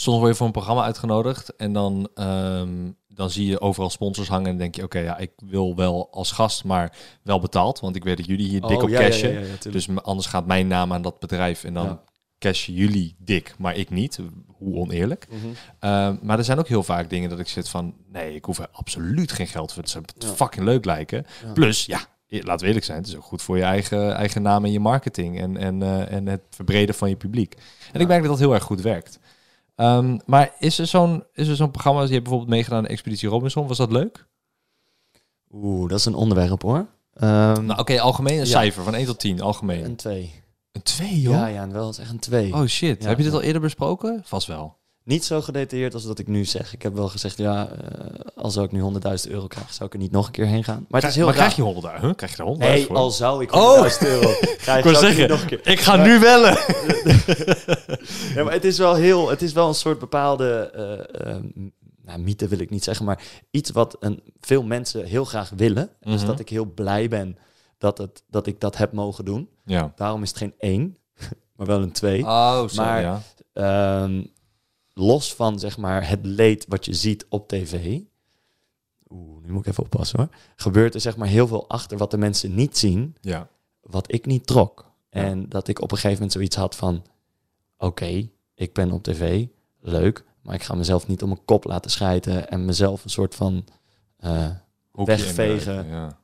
soms word je voor een programma uitgenodigd en dan, ehm, dan zie je overal sponsors hangen en denk je, oké, ja, ik wil wel als gast, maar wel betaald, want ik weet dat jullie hier dik Oh, op ja, cashen. ja, ja, dus anders gaat mijn naam aan dat bedrijf en dan cashen jullie dik, maar ik niet. Hoe oneerlijk. Mhm. Ehm, maar er zijn ook heel vaak dingen dat ik zit van, nee, ik hoef er absoluut geen geld voor. Het zou fucking leuk lijken. Plus, ja, laten we eerlijk zijn, het is ook goed voor je eigen, eigen naam en je marketing en, en, eh, en het verbreden van je publiek. En ik merk dat dat heel erg goed werkt. Ehm, maar is er zo'n is er zo'n programma, je hebt bijvoorbeeld meegedaan aan Expeditie Robinson, was dat leuk? Oeh, dat is een onderwerp hoor. Ehm, Nou oké, algemeen een Ja. cijfer van 1 tot 10, algemeen. een twee. Een 2 joh? Ja, ja, en wel het is echt een twee. Oh shit, Ja, heb je dit al eerder besproken? Vast wel. Niet zo gedetailleerd als dat ik nu zeg. Ik heb wel gezegd, ja, eh, als ik nu 100.000 euro krijg, zou ik er niet nog een keer heen gaan. Maar het is heel maar raar. krijg je 100 huh? Krijg je er 100 Nee, voor? al zou ik Oh. 100.000 euro krijgen, Ik zou niet nog een keer. ik ga Maar- nu bellen. Ja, maar het is wel heel, het is wel een soort bepaalde eh, eh, nou, mythe wil ik niet zeggen, maar iets wat een, veel mensen heel graag willen. Dus Mhm. dat ik heel blij ben dat, het, dat ik dat heb mogen doen. Ja. Daarom is het geen één, maar wel een twee. Oh, zo, Maar- ja. Ehm, los van zeg maar het leed wat je ziet op tv. Oeh, nu moet ik even oppassen hoor. Gebeurt er zeg maar heel veel achter wat de mensen niet zien, Ja. wat ik niet trok. En dat ik op een gegeven moment zoiets had van: oké, ik ben op tv, leuk, maar ik ga mezelf niet om mijn kop laten schijten en mezelf een soort van eh, Wegvegen. Ja.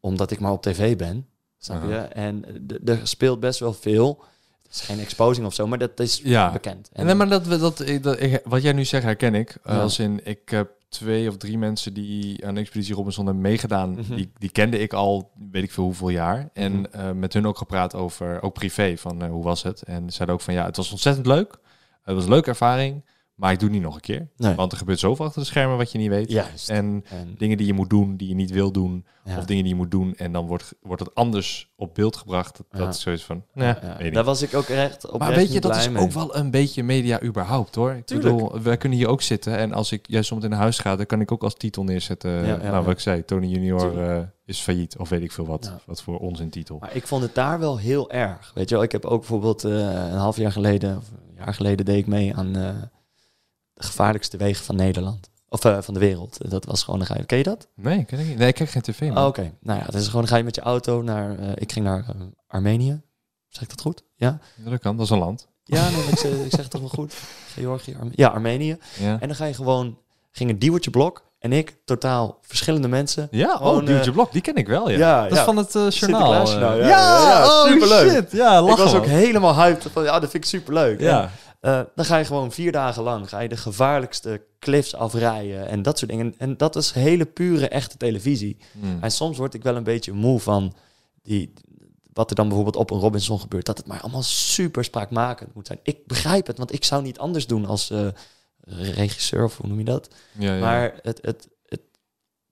omdat ik maar op tv ben. Snap je? En er speelt best wel veel. Het is geen exposing of zo, maar dat is Ja. bekend. En nee, maar dat, we- dat, dat, wat jij nu zegt herken ik. Ja. Als in, ik heb twee of drie mensen die aan Expeditie Robinson hebben meegedaan. Mhm. die, die kende ik al, weet ik veel hoeveel jaar. En Mhm. eh, met hun ook gepraat over, ook privé, van eh, hoe was het. En zeiden ook van, ja, het was ontzettend leuk. Het was een leuke ervaring, maar ik doe het niet nog een keer. Nee. Want er gebeurt zoveel achter de schermen wat je niet weet. Juist. En En- dingen die je moet doen, die je niet wil doen. ja. Of dingen die je moet doen. En dan wordt, wordt het anders op beeld gebracht. Dat, Ja. is zoiets van, nee, Ja. Daar was ik ook echt op Maar weet je, dat is ook wel een beetje media überhaupt hoor. Ik Tuurlijk. bedoel, wij kunnen hier ook zitten en als ik jij soms in huis ga, dan kan ik ook als titel neerzetten. Ja, ja, nou, ja. wat ik zei, Tony Junior eh, is failliet of weet ik veel wat. Ja. Wat voor onzin titel. Maar ik vond het daar wel heel erg. Weet je wel, ik heb ook bijvoorbeeld eh, een half jaar geleden, of een jaar geleden, deed ik mee aan eh, de gevaarlijkste wegen van Nederland. Of eh, van de wereld. Dat was gewoon, dan ga je, ken je dat? Nee, ken ik niet. Nee, ik kijk geen tv. Oh, Oké, nou ja, dat is gewoon, dan ga je met je auto naar, eh, ik ging naar eh, Armenië. Zeg ik dat goed? Ja? Ja, dat kan, dat is een land. Ja, nee, ik, zeg, ik zeg het toch wel goed? Georgië, Arme- ja, Armenië. Ja, En dan ga je gewoon, ging een Diewertje Blok en ik, totaal verschillende mensen. ja oh, Duwtje Blok, die ken ik wel, ja. ja, dat is ja. van het eh, journaal. Eh. ja, ja, ja, oh superleuk. shit. Ja, lachen ik was ook man. helemaal hyped. Van, ja, dat vind ik superleuk. Ja, En, eh, dan ga je gewoon vier dagen lang ga je de gevaarlijkste cliffs afrijden en dat soort dingen. En dat is hele pure, echte televisie. Hmm. En soms word ik wel een beetje moe van die, wat er dan bijvoorbeeld op een Robinson gebeurt. Dat het maar allemaal super spraakmakend moet zijn. Ik begrijp het, want ik zou niet anders doen als eh, regisseur, of hoe noem je dat? ja, ja. Maar het, het, het,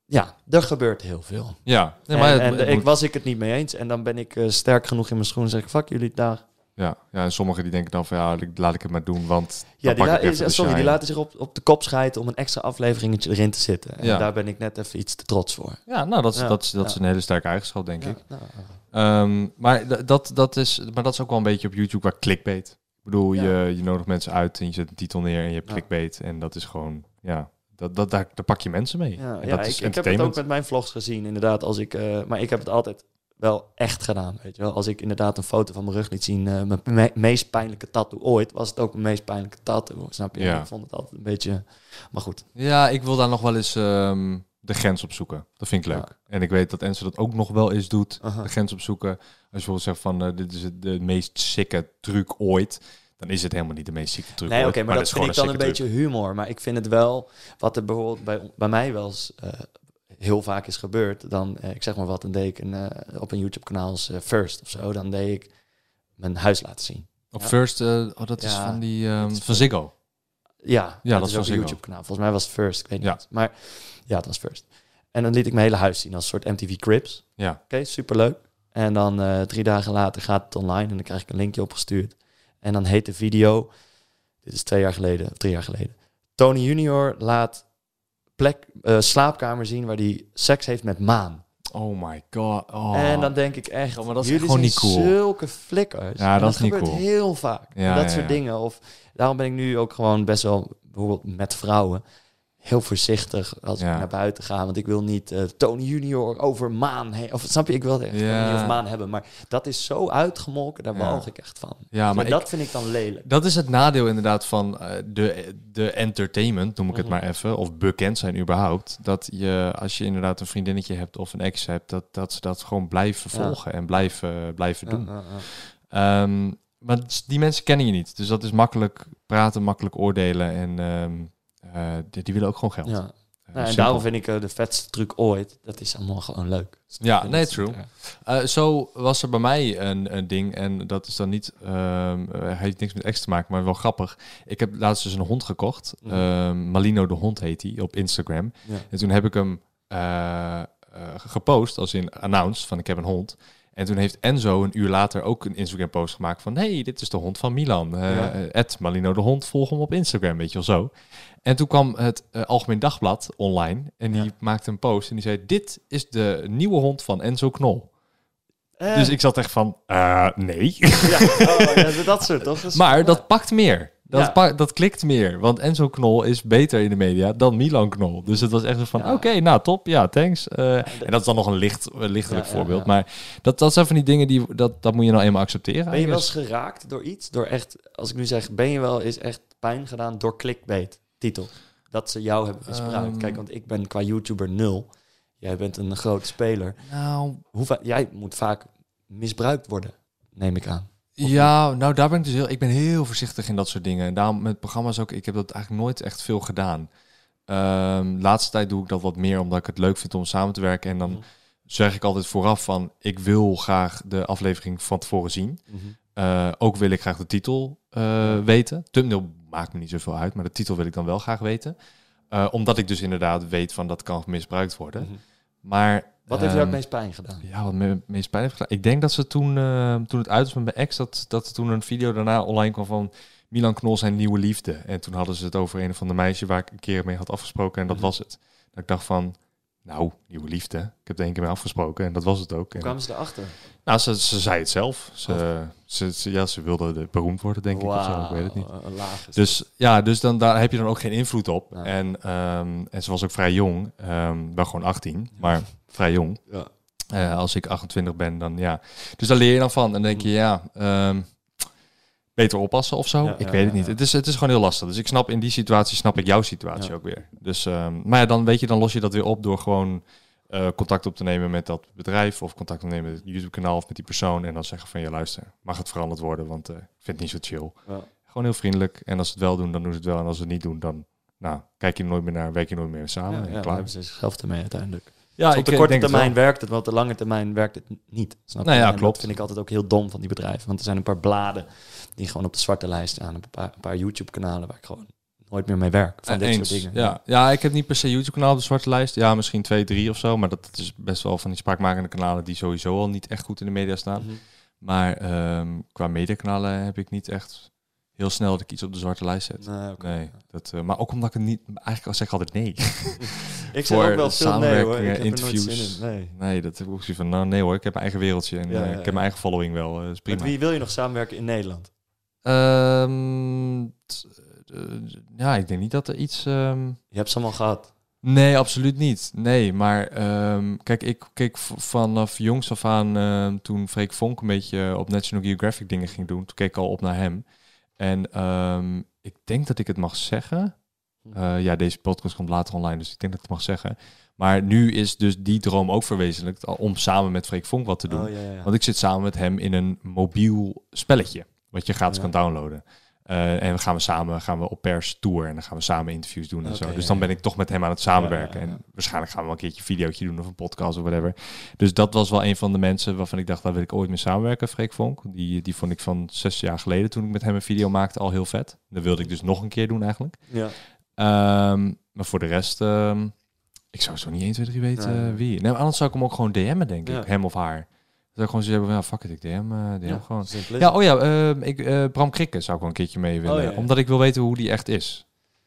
ja, er gebeurt heel veel. ja. Nee, en maar ik was ik het niet mee eens. En dan ben ik eh, sterk genoeg in mijn schoenen en zeg ik, fuck jullie, daar. Ja, ja, en sommigen die denken dan van ja, laat ik het maar doen, want Ja, die, la- sorry, die laten zich op, op de kop schijten om een extra afleveringetje erin te zitten. En Ja. daar ben ik net even iets te trots voor. Ja, nou, dat is, Ja, dat is, dat is een hele sterke eigenschap, denk ik. nou, Ehm, maar, dat, dat is, maar dat is ook wel een beetje op YouTube waar clickbait. Ik bedoel, je, je nodigt mensen uit en je zet een titel neer en je hebt clickbait. En dat is gewoon, ja, dat, dat, daar, daar pak je mensen mee. Ja, en dat ik, is ik heb het ook met mijn vlogs gezien, inderdaad. Als ik, eh, maar ik heb het altijd wel echt gedaan, weet je wel. Als ik inderdaad een foto van mijn rug liet zien, eh, mijn me- meest pijnlijke tattoo ooit, was het ook mijn meest pijnlijke tattoo, snap je? Ja. Ik vond het altijd een beetje... Maar goed, Ja, ik wil daar nog wel eens ehm, de grens op zoeken. Dat vind ik leuk. Ja. En ik weet dat Enzo dat ook nog wel eens doet. De grens opzoeken. Als je bijvoorbeeld zegt van eh, dit is het, de meest sikke truc ooit. Dan is het helemaal niet de meest sikke truc nee, oké, maar, dat vind ik dan een truc. beetje humor. Maar ik vind het wel, wat er bijvoorbeeld bij, bij mij wel eens eh, heel vaak is gebeurd, dan, eh, ik zeg maar wat, dan deed ik een, eh, op een YouTube-kanaal als eh, First of zo, dan deed ik mijn huis laten zien. Op Ja. First, oh, dat is Ja, van die ehm, is van Ziggo. Ja, Ja, dat dat is van een. YouTube-kanaal. Volgens mij was het First, ik weet niet. Ja. Maar ja, het was First. En dan liet ik mijn hele huis zien als een soort MTV Cribs. Ja. Oké, superleuk. En dan drie dagen later gaat het online en dan krijg ik een linkje opgestuurd. En dan heet de video, dit is twee jaar geleden, of drie jaar geleden. Tony Junior laat plek, eh, slaapkamer zien waar hij seks heeft met Maan. Oh my god. Oh. En dan denk ik echt, Ja, maar dat is gewoon niet cool. zulke flikkers. Ja, En dat is niet gebeurt cool. heel vaak. Ja, dat ja, soort ja. dingen. Of daarom ben ik nu ook gewoon best wel, bijvoorbeeld met vrouwen, heel voorzichtig als Ja. ik naar buiten ga. Want ik wil niet eh, Tony Junior over maan heen. Of snap je, ik wil echt Ja. niet over maan hebben. Maar dat is zo uitgemolken, daar Ja. ik echt van. Ja, maar en ik- dat vind ik dan lelijk. Dat is het nadeel inderdaad van eh, de, de entertainment, noem ik het Mhm. maar even, of bekend zijn überhaupt. Dat je, als je inderdaad een vriendinnetje hebt of een ex hebt, dat, dat ze dat gewoon blijven volgen en blijven, blijven doen. Ehm, maar die mensen kennen je niet. Dus dat is makkelijk praten, makkelijk oordelen en ehm, eh, die, die willen ook gewoon geld. Ja. Eh, Nou, en daarom vind ik eh, de vetste truc ooit, dat is allemaal gewoon leuk. Ja, nee, true. ja. Eh, zo was er bij mij een, een ding, en dat is dan niet, eh, heeft niks met ex te maken, maar wel grappig. Ik heb laatst dus een hond gekocht. Ehm, Malino de hond heet hij op Instagram. Ja. En toen heb ik hem eh, eh, gepost, als in announced, van ik heb een hond. En toen heeft Enzo een uur later ook een Instagram post gemaakt van... hey, dit is de hond van Milan. Eh Ja. eh, Ed Malino de hond, volg hem op Instagram, weet je wel zo. En toen kwam het eh, Algemeen Dagblad online en die Ja. maakte een post en die zei... dit is de nieuwe hond van Enzo Knol. Eh, Dus ik zat echt van, eh, nee. ja, oh, ja, dat soort is- maar dat pakt meer. Dat, Ja. dat klikt meer. Want Enzo Knol is beter in de media dan Milan Knol. Dus het was echt zo van, Ja. oké, nou top, ja, thanks. Eh, en dat is dan nog een licht, lichtelijk voorbeeld. Maar dat, dat zijn van die dingen, die, dat, dat moet je nou eenmaal accepteren. Ben je wel eens geraakt door iets? Door echt, als ik nu zeg, ben je wel eens echt pijn gedaan door clickbait titel? Dat ze jou hebben misbruikt. Ehm. Kijk, want ik ben qua YouTuber nul. Jij bent een grote speler. Nou, Hoe jij moet vaak misbruikt worden, neem ik aan. Ja, nou daar ben ik dus heel, ik ben heel voorzichtig in dat soort dingen. En daarom met programma's ook, ik heb dat eigenlijk nooit echt veel gedaan. Ehm laatste tijd doe ik dat wat meer, omdat ik het leuk vind om samen te werken. En dan Mhm. zeg ik altijd vooraf van, ik wil graag de aflevering van tevoren zien. Eh, ook wil ik graag de titel eh, weten. Thumbnail maakt me niet zoveel uit, maar de titel wil ik dan wel graag weten. Eh, omdat ik dus inderdaad weet van dat kan misbruikt worden. Mhm. Maar Wat heeft jou ehm, het meest pijn gedaan? Ja, wat me het meest pijn heeft gedaan. Ik denk dat ze toen, eh, toen het uit was met mijn ex, dat, dat toen een video daarna online kwam van Milan Knol zijn nieuwe liefde. En toen hadden ze het over een van de meisjes waar ik een keer mee had afgesproken en dat was het. Dat ik dacht van, nou, nieuwe liefde. Ik heb er één keer mee afgesproken en dat was het ook. Hoe En- kwamen ze erachter? nou, ze, ze zei het zelf. Ze, ze, ze- ja, ze wilde de- beroemd worden, denk ik. Of zo, ik weet het niet. Laag Dus ja, dus dan, daar heb je dan ook geen invloed op. Ja. En, ehm, en ze was ook vrij jong. ehm wel gewoon 18, maar vrij jong. Ja. Eh, als ik 28 ben, dan ja. Dus daar leer je dan van. En dan denk je, ja, ehm, beter oppassen of zo. Ja, ik ja, weet het ja, niet. ja. Het, is, het is gewoon heel lastig. Dus ik snap in die situatie, snap ik jouw situatie Ja. ook weer. Dus, ehm, maar ja, dan weet je, dan los je dat weer op door gewoon eh, contact op te nemen met dat bedrijf. Of contact op te nemen met het YouTube kanaal of met die persoon. En dan zeggen van, je luister, mag het veranderd worden? Want eh, ik vind het niet zo chill. Ja. Gewoon heel vriendelijk. En als ze het wel doen, dan doen ze het wel. En als ze het niet doen, dan nou, kijk je er nooit meer naar, werk je nooit meer samen. Ja, en ja, klaar. hebben ze zichzelf ermee uiteindelijk. Ja, Dus op de ik korte het termijn werkt het, maar op de lange termijn werkt het niet. Snap Nou je? ja, En klopt. Dat vind ik altijd ook heel dom van die bedrijven. Want er zijn een paar bladen die gewoon op de zwarte lijst staan. Een paar, een paar YouTube-kanalen waar ik gewoon nooit meer mee werk. Van dit eens. soort dingen. Ja. ja, ik heb niet per se YouTube-kanaal op de zwarte lijst. Ja, misschien twee, drie of zo. Maar dat, dat is best wel van die spraakmakende kanalen die sowieso al niet echt goed in de media staan. Mhm. Maar ehm, qua mediakanalen heb ik niet echt heel snel dat ik iets op de zwarte lijst zet. Nee. Nee, dat, eh, maar ook omdat ik het niet... Eigenlijk al zeg ik altijd nee. Ik zeg ook wel veel nee hoor. Ik heb er nooit interviews. zin in. Nee. nee, dat heb ik ook zoiets van... Nou, nee hoor, ik heb mijn eigen wereldje en Ja, eh, ja, ik heb mijn eigen following wel. is prima. Met wie wil je nog samenwerken in Nederland? Ehm, t- eh, ja, ik denk niet dat er iets... ehm, Je hebt ze allemaal gehad. Nee, absoluut niet. Nee, maar ehm, kijk, ik keek vanaf jongs af aan, toen Freek Vonk een beetje op National Geographic dingen ging doen, toen keek ik al op naar hem. En ik denk dat ik het mag zeggen. Eh, ja, deze podcast komt later online, dus ik denk dat ik het mag zeggen. Maar nu is dus die droom ook verwezenlijkt om samen met Freek Vonk wat te doen. Oh, ja, ja. Want ik zit samen met hem in een mobiel spelletje, wat je gratis kan downloaden. Eh, en we gaan we samen gaan we op pers tour en dan gaan we samen interviews doen en zo. Dus dan ben ik toch met hem aan het samenwerken. Ja, ja, ja. En waarschijnlijk gaan we wel een keertje een videootje doen of een podcast of whatever. Dus dat was wel een van de mensen waarvan ik dacht, daar wil ik ooit mee samenwerken, Freek Vonk. Die, die vond ik van zes jaar geleden toen ik met hem een video maakte al heel vet. Dat wilde ik dus nog een keer doen eigenlijk. ja. Ehm, maar voor de rest, ehm, ik zou zo niet 1, 2, 3 weten Nee. wie. Nee, anders zou ik hem ook gewoon DM'en, denk ik. Hem of haar. Dat ik gewoon zeggen, van, ja, fuck it, ik DM, eh, DM Ja, gewoon. Ja, het. oh ja, ehm, ik, eh, Bram Krikke zou ik wel een keertje mee willen. Oh, ja, ja. Omdat ik wil weten hoe die echt is.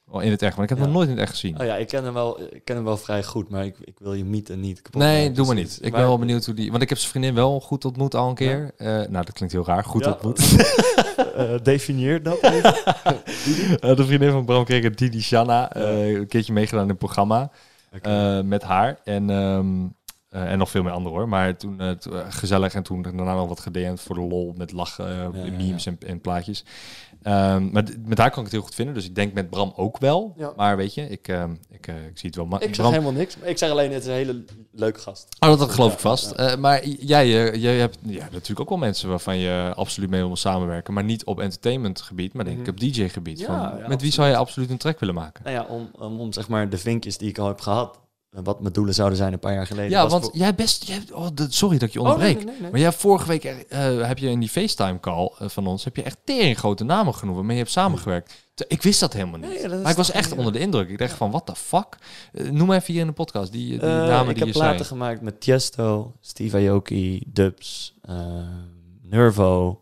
Oh, in het echt, want ik heb hem nooit in het echt gezien. Oh ja, ik ken hem wel, ik ken hem wel vrij goed, maar ik, ik wil je mythe niet kapot nee, maken. doe maar Dus- niet. Ik ben maar- wel benieuwd hoe die... Want ik heb zijn vriendin wel goed ontmoet al een keer. Eh, nou, dat klinkt heel raar. Goed ontmoet. Eh, definieer dat even. De vriendin van Bram Krikke, Didi Shanna. een keertje meegedaan in een programma. Met haar. En, ehm, eh, en nog veel meer anderen hoor. Maar toen eh, gezellig en toen daarna nog wat gedM'd voor de lol met lachen, ja, memes En, en plaatjes. Ehm, maar d- met haar kan ik het heel goed vinden. Dus ik denk met Bram ook wel. Ja. Maar weet je, ik, ehm, ik, ik zie het wel. Maar ik zeg Bram, helemaal niks. Ik zeg alleen, het is een hele leuke gast. Oh, dat, dat geloof ik vast. maar jij, jij hebt ja, natuurlijk ook wel mensen waarvan je absoluut mee wil samenwerken. Maar niet op entertainment gebied, maar denk ik Mhm. op DJ gebied. Van, met wie zou je absoluut een track willen maken? Nou ja, om, om, om zeg maar de vinkjes die ik al heb gehad, wat mijn doelen zouden zijn een paar jaar geleden. Ja, was want voor- jij best... Jij, oh, de- sorry dat ik je Oh, nee, onderbreek. nee, nee, nee. Maar jij hebt vorige week eh, heb je in die FaceTime-call eh, van ons... heb je echt tering grote namen genoemd waarmee je hebt samengewerkt. Ik wist dat helemaal niet. Nee, dat is maar ik was echt onder de indruk. Ik dacht van, what the fuck? Eh, noem even hier in de podcast die, die Eh, namen ik die heb je platen zei. gemaakt met Tiesto, Steve Aoki, Dubs, eh, Nervo.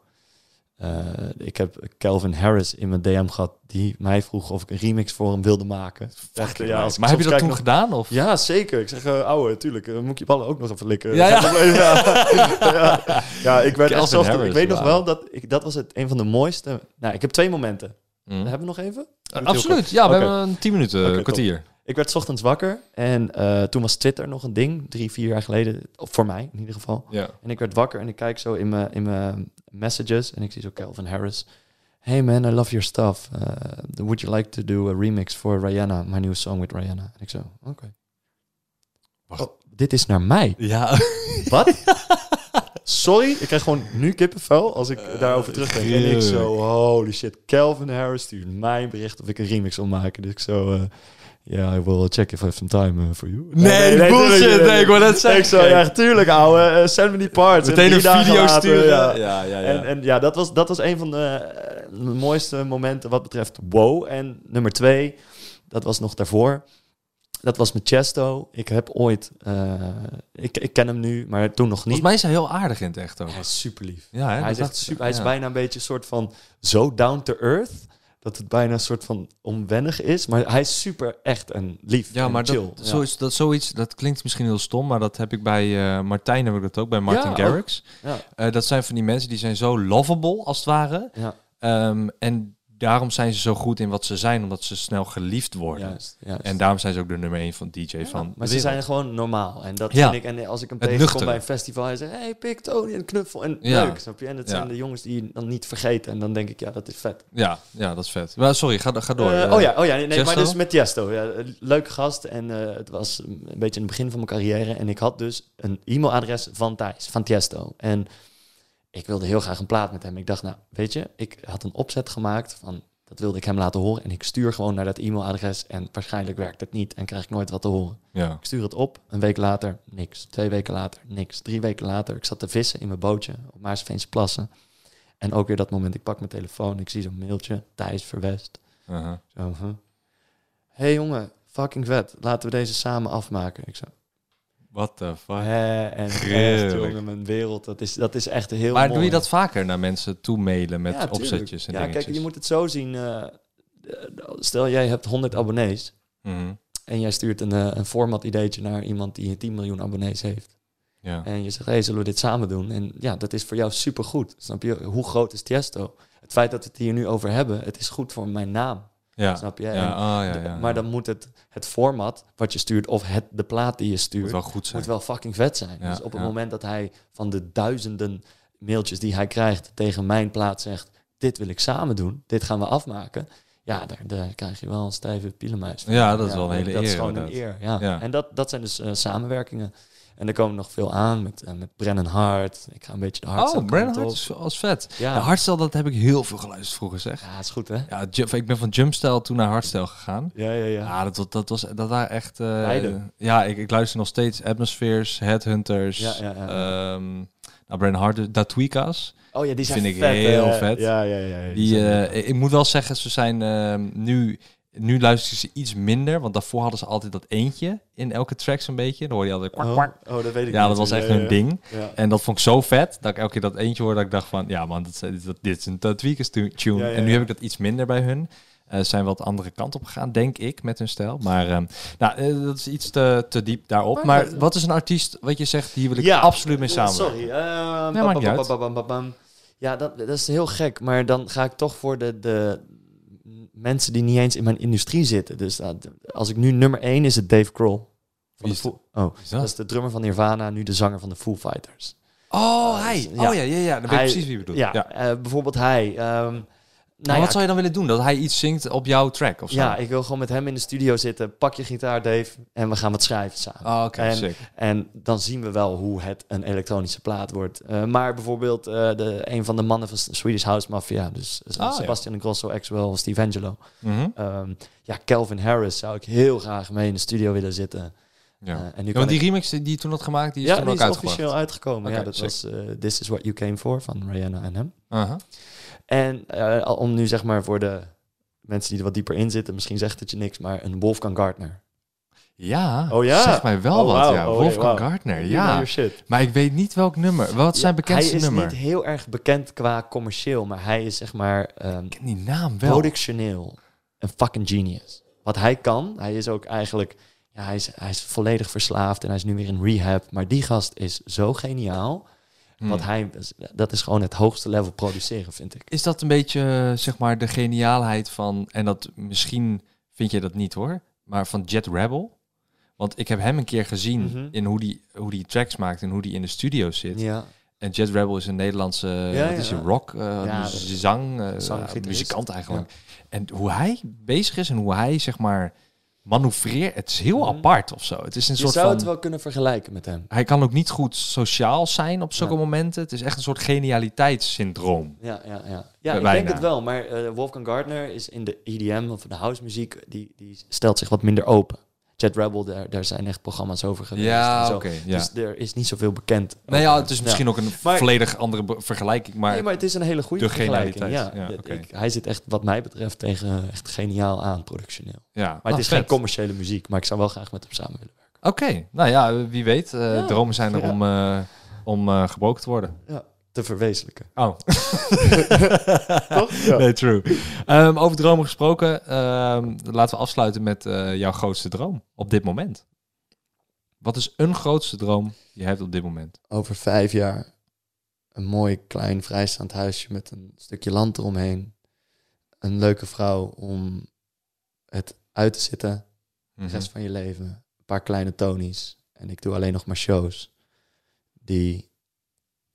Eh, ik heb Calvin Harris in mijn DM gehad die mij vroeg of ik een remix voor hem wilde maken. Echt, Ja, als maar heb je dat toen gedaan? Of? Ja, zeker. Ik zeg, uh, ouwe, tuurlijk, eh, moet ik je ballen ook nog even likken. Ja, ja. Ja. ja. Ja, ik werd echt. Harris, Ik weet nog wel dat ik, dat was het een van de mooiste... Nou, ik heb twee momenten. Mm. Hebben we nog even? Eh, absoluut. Ja, we hebben een 10 minuten, top. Ik werd 's ochtends wakker en eh, toen was Twitter nog een ding, drie, vier jaar geleden. Voor mij in ieder geval. Ja. En ik werd wakker en ik kijk zo in mijn, in mijn messages en ik zie zo Calvin Harris. Hey man, I love your stuff. Uh, would you like to do a remix for Rihanna, my new song with Rihanna? En ik zo, oké. Wacht. Oh, dit is naar mij. Ja. Wat? Sorry, ik krijg gewoon nu kippenvel als ik daarover terugdenk. En ik zo, holy shit, Calvin Harris stuurt mij een bericht of ik een remix wil maken. Dus ik zo, ja, I will check if I have some time uh, for you. Nee, bullshit. Nee, ik wou net zeggen. Ik zo, ja, tuurlijk ouwe, eh, send me die parts. En Meteen een video sturen. ja. Ja, ja, ja. En, en ja, dat was, dat was een van de eh, mooiste momenten wat betreft wow. En nummer twee, dat was nog daarvoor. Dat was met Chesto. Ik heb ooit, eh, ik, ik ken hem nu, maar toen nog niet. Volgens mij is hij heel aardig in het echt ook. Hij is super lief. Ja, hè, hij, is echt super, hij is bijna een beetje een soort van zo down to earth. Dat het bijna een soort van onwennig is. Maar hij is super echt en lief. Ja, en maar chill. dat, zo is, dat, zoiets, dat klinkt misschien heel stom, maar dat heb ik bij eh, Martijn, heb ik dat ook, bij Martin Ja, Garrix. Ja, Eh, dat zijn van die mensen die zijn zo lovable, als het ware. ja, Ehm, en daarom zijn ze zo goed in wat ze zijn, omdat ze snel geliefd worden. juist. juist. En daarom zijn ze ook de nummer 1 van DJ Ja, van maar ze zijn gewoon normaal. En dat Ja. vind ik. En als ik Het tegenkom nuchtere. bij een festival en zeg, hey, pik Tony en knuffel. En Ja. leuk, snap je? En dat zijn de jongens die je dan niet vergeten. En dan denk ik, ja, dat is vet. Ja, ja, dat is vet. Maar sorry, ga, ga door. Eh, Eh, oh ja, oh ja nee, maar dus met Tiesto. Ja, een leuke gast. En eh, het was een beetje in het begin van mijn carrière. En ik had dus een e-mailadres van Thijs, van Tiesto. En ik wilde heel graag een plaat met hem. Ik dacht, nou, weet je, ik had een opzet gemaakt van... Dat wilde ik hem laten horen. En ik stuur gewoon naar dat e-mailadres. En waarschijnlijk werkt het niet en krijg ik nooit wat te horen. Ja. Ik stuur het op. Een week later, niks. Twee weken later, niks. Drie weken later, ik zat te vissen in mijn bootje op Maarsveense Plassen. En ook weer dat moment, ik pak mijn telefoon. Ik zie zo'n mailtje. Thijs Verwest. Uh-huh. Zo, huh? hey jongen, fucking vet. Laten we deze samen afmaken. Ik zo, What the fuck. Hè, en echt, jongen, mijn wereld, dat is, dat is echt heel Maar mooi. doe je dat vaker naar mensen toe mailen met Ja, opzetjes en Ja, dingetjes? kijk, je moet het zo zien. eh, stel, jij hebt 100 abonnees Mhm. en jij stuurt een, eh, een format ideetje naar iemand die 10 miljoen abonnees heeft. Ja. En je zegt, hey, zullen we dit samen doen? En ja, dat is voor jou supergoed. Snap je? Hoe groot is Tiesto? Het feit dat we het hier nu over hebben, het is goed voor mijn naam. Ja. Snap je? Ja, ah, ja, maar dan moet het, het format wat je stuurt of het, de plaat die je stuurt, moet wel goed zijn. moet wel fucking vet zijn. Dus op het moment dat hij van de duizenden mailtjes die hij krijgt tegen mijn plaat zegt, dit wil ik samen doen, dit gaan we afmaken. Ja, daar, daar krijg je wel een stijve pielenmuis. van. Ja, dat is wel een hele Dat is eer, gewoon een eer, ja. Ja. En dat, dat zijn dus eh, samenwerkingen. En er komen nog veel aan met, eh, met Brennan Hart. Ik ga een beetje de hardstyle Oh, Brandon kant Hart als vet. Ja. Ja. Hardstyle, dat heb ik heel veel geluisterd vroeger, zeg. Ja, is goed hè? Ja, ik ben van Jumpstyle toen naar Hardstyle gegaan. Ja, ja, ja. Ja, dat, dat, was, dat waren echt... Beide. ja, ik, ik luister nog steeds Atmospheres, Headhunters, Ja, ja, ja. ehm, nou, Brandon Hart, Datwikas. Oh ja, die zijn Vind ik vet, heel hè? vet. Ja, ja, ja. ja, Die, eh, ik moet wel zeggen, ze zijn ehm, nu... Nu luister ik ze iets minder, want daarvoor hadden ze altijd dat eentje in elke track zo'n beetje. Dan hoor je altijd kwak, oh, kwak. oh, dat weet ik Ja, niet. dat was echt Ja, hun ja. ding. Ja. En dat vond ik zo vet, dat ik elke keer dat eentje hoorde, dat ik dacht van, ja man, dit, is- dit, dit is een Tweakers tu- tune. Ja, ja, en nu ja. heb ik dat iets minder bij hun. Eh, Ze zijn wat andere kant op gegaan, denk ik, met hun stijl. Maar ehm, nou, eh, dat is iets te, te diep daarop. Maar- Maar wat is een artiest, wat je zegt, hier wil ik Ja. absoluut mee samenwerken? Sorry. eh, Nee, maakt niet uit. bam. Ja, dat, dat is heel gek. Maar dan ga ik toch voor de, de mensen die niet eens in mijn industrie zitten. Dus uh, als ik nu nummer één is het Dave Grohl. Van de Foo- oh, Is dat dat? is de drummer van Nirvana, nu de zanger van de Foo Fighters. Oh, hij. Ja. Oh ja, ja, ja. Dan weet ik precies wie je bedoelt. Ja, Ja. eh, bijvoorbeeld hij. ehm, Nou wat ja, zou je dan willen doen? Dat hij iets zingt op jouw track of zo? ja, ik wil gewoon met hem in de studio zitten. Pak je gitaar, Dave, en we gaan wat schrijven samen. Oh, oké, En- sick. En dan zien we wel hoe het een elektronische plaat wordt. Eh, maar bijvoorbeeld eh, de, een van de mannen van Swedish House Mafia, dus eh, Ah, ja. Sebastian Grosso, ex-wel Steve Angelo. Ehm, ja, Calvin Harris zou ik heel graag mee in de studio willen zitten. Ja. Eh, en nu Ja, kan want die remix die je toen had gemaakt, die is ja, toen die ook is uitgebracht. officieel uitgekomen. Ja, dat was eh, This Is What You Came For van Rihanna en hem. En eh, om nu zeg maar voor de mensen die er wat dieper in zitten, misschien zegt het je niks, maar een Wolfgang Gardner. Ja, Oh ja? zeg mij wel Oh, wat. Ja. Oh, Wolfgang. Gardner, ja. Maar ik weet niet welk nummer. Wat zijn bekendste hij is nummer? niet heel erg bekend qua commercieel, maar hij is zeg maar ehm, Ik ken die naam wel. productioneel een fucking genius. Wat hij kan, hij is ook eigenlijk, ja, hij is, hij is volledig verslaafd en hij is nu weer in rehab. Maar die gast is zo geniaal. Hmm. Wat hij, dat is gewoon het hoogste level produceren, vind ik. Is dat een beetje, eh, zeg maar, de geniaalheid van... En dat misschien vind je dat niet hoor. Maar van Jet Rebel. Want ik heb hem een keer gezien Mhm. in hoe die, hoe die tracks maakt en hoe die in de studio zit. Ja, En Jet Rebel is een Nederlandse Ja, wat is ja. hij, rock, eh, Ja, zang, eh, muzikant eigenlijk. En hoe hij bezig is en hoe hij zeg maar manoeuvreert, het is heel Mhm. apart of zo. Het is een je soort zou van. het wel kunnen vergelijken met hem. Hij kan ook niet goed sociaal zijn op zulke Ja. momenten. Het is echt een soort genialiteitssyndroom. Ja, ja, ja. ja ik denk het wel. Maar eh, Wolfgang Gardner is in de EDM of de house muziek, die, die stelt zich wat minder open. Jet Rebel, daar, daar zijn echt programma's over geweest. Ja. Dus er is niet zoveel bekend. nou ja, het is misschien ook een Maar- volledig andere vergelijking, maar, nee, maar het is een hele goede de vergelijking. Ja. Ja, ik- hij zit echt, wat mij betreft, tegen echt geniaal aan productioneel. ja. Maar het is vet. geen commerciële muziek, maar ik zou wel graag met hem samen willen werken. Oké, nou ja, wie weet. eh. Dromen zijn er om, eh, om eh, gebroken te worden. Ja, te verwezenlijken. Oh. Toch? Ja. Nee, true. Ehm, over dromen gesproken, ehm, laten we afsluiten met eh, jouw grootste droom op dit moment. Wat is een grootste droom die je hebt op dit moment? Over vijf jaar een mooi klein vrijstaand huisje met een stukje land eromheen. Een leuke vrouw om het uit te zitten de rest van je leven. Een paar kleine tonies. En ik doe alleen nog maar shows die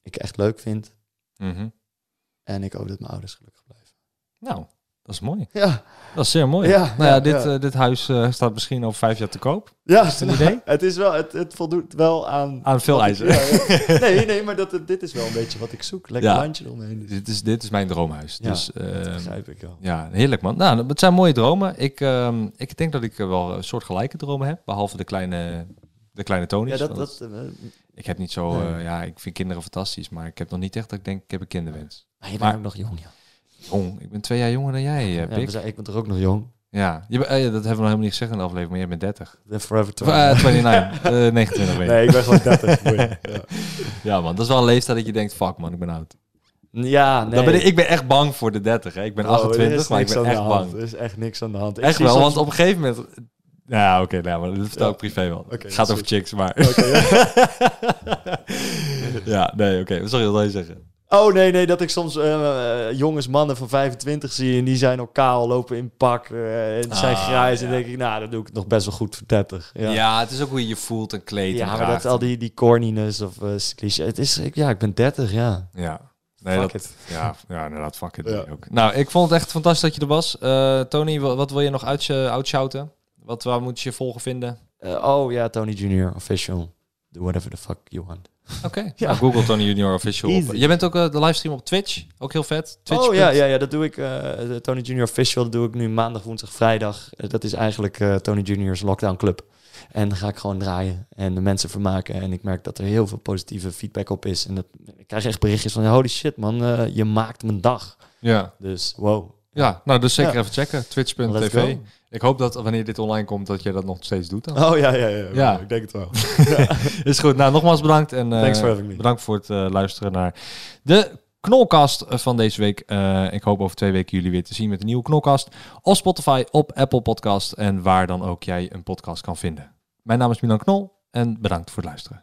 ik echt leuk vind. Mhm. En ik hoop dat mijn ouders gelukkig blijven. Nou, dat is mooi. Ja, Dat is zeer mooi. Ja, nou ja, ja, dit, ja. eh, dit huis eh, staat misschien over vijf jaar te koop. ja Is het een idee? het, is wel, het, het voldoet wel aan... Aan veel eisen. Nee, nee, maar dat, dit is wel een beetje wat ik zoek. Lekker landje eromheen. dit, is, dit is mijn droomhuis. Ja, dus, dat ehm, begrijp ik wel. ja, heerlijk man. Nou, het zijn mooie dromen. Ik, ehm, ik denk dat ik eh, wel een soort gelijke dromen heb. Behalve de kleine, de kleine Tony's. Ja, dat, dat, Ik heb niet zo... Nee. eh, ja, ik vind kinderen fantastisch. Maar ik heb nog niet echt dat ik denk, ik heb een kinderwens. maar je Maar- bent ook nog jong, ja. Jong, ik ben twee jaar jonger dan jij, eh, ja Pik. zijn, ik ben toch ook nog jong? Ja, je, eh, dat hebben we nog helemaal niet gezegd in de aflevering, maar jij bent 30. The Forever Of, eh, 29, eh, 29 weet ik. Nee, ik ben gewoon 30. Boeien. ja. Ja man, dat is wel een leeftijd dat je denkt, fuck man, ik ben oud. ja, nee. Dan ben ik, ik ben echt bang voor de 30, hè. Ik ben Oh, er 28, is maar ik ben echt bang. Er is echt niks aan de hand. Ik Echt wel, want op een gegeven moment... Ja, oké, nou, maar dat vertel Ja. ik privé wel. Het gaat over chicks, maar... Ja. ja, nee, oké. Sorry, wat wil je zeggen? Oh nee, nee, dat ik soms eh, eh, jongens, mannen van 25 zie en die zijn al kaal, lopen in pak eh, en zijn Ah, grijs. ja. En denk ik, nou, dat doe ik nog best wel goed voor 30. Ja, Ja. het is ook hoe je je voelt en kleedt Ja, en maar dat al die, die corniness of eh cliché. Het is, ik, ja, ik ben 30, ja. Ja. Nee, Fuck dat, it. Ja, ja, inderdaad, fuck it. Ook. Nou, ik vond het echt fantastisch dat je er was. Tony, wat, wat wil je nog uit, outshouten? Wat, waar moet je volgen vinden? Eh, oh ja, Tony Junior, official. Do whatever the fuck you want. Oké, Ja. nou, Google Tony Junior Official. op-. Je bent ook eh, de livestream op Twitch, ook heel vet. Twitch. Oh ja, ja, ja, dat doe ik. eh, Tony Junior official dat doe ik nu maandag, woensdag, vrijdag. Dat is eigenlijk Tony Junior's Lockdown Club. En dan ga ik gewoon draaien en de mensen vermaken. En ik merk dat er heel veel positieve feedback op is. En dat, ik krijg echt berichtjes van, holy shit man, je maakt mijn dag. Ja. Dus wow. Ja, nou dus zeker Ja. even checken. Twitch.tv. Ik hoop dat wanneer dit online komt, dat je dat nog steeds doet dan. Oh ja, ja, ja. Ja. Ik denk het wel. Is goed. Nou, nogmaals bedankt. En Thanks for having me. bedankt voor het eh, luisteren naar de knolkast eh, van deze week. Ik hoop over twee weken jullie weer te zien met een nieuwe knolkast. Op Spotify, op Apple Podcast en waar dan ook jij een podcast kan vinden. Mijn naam is Milan Knol en bedankt voor het luisteren.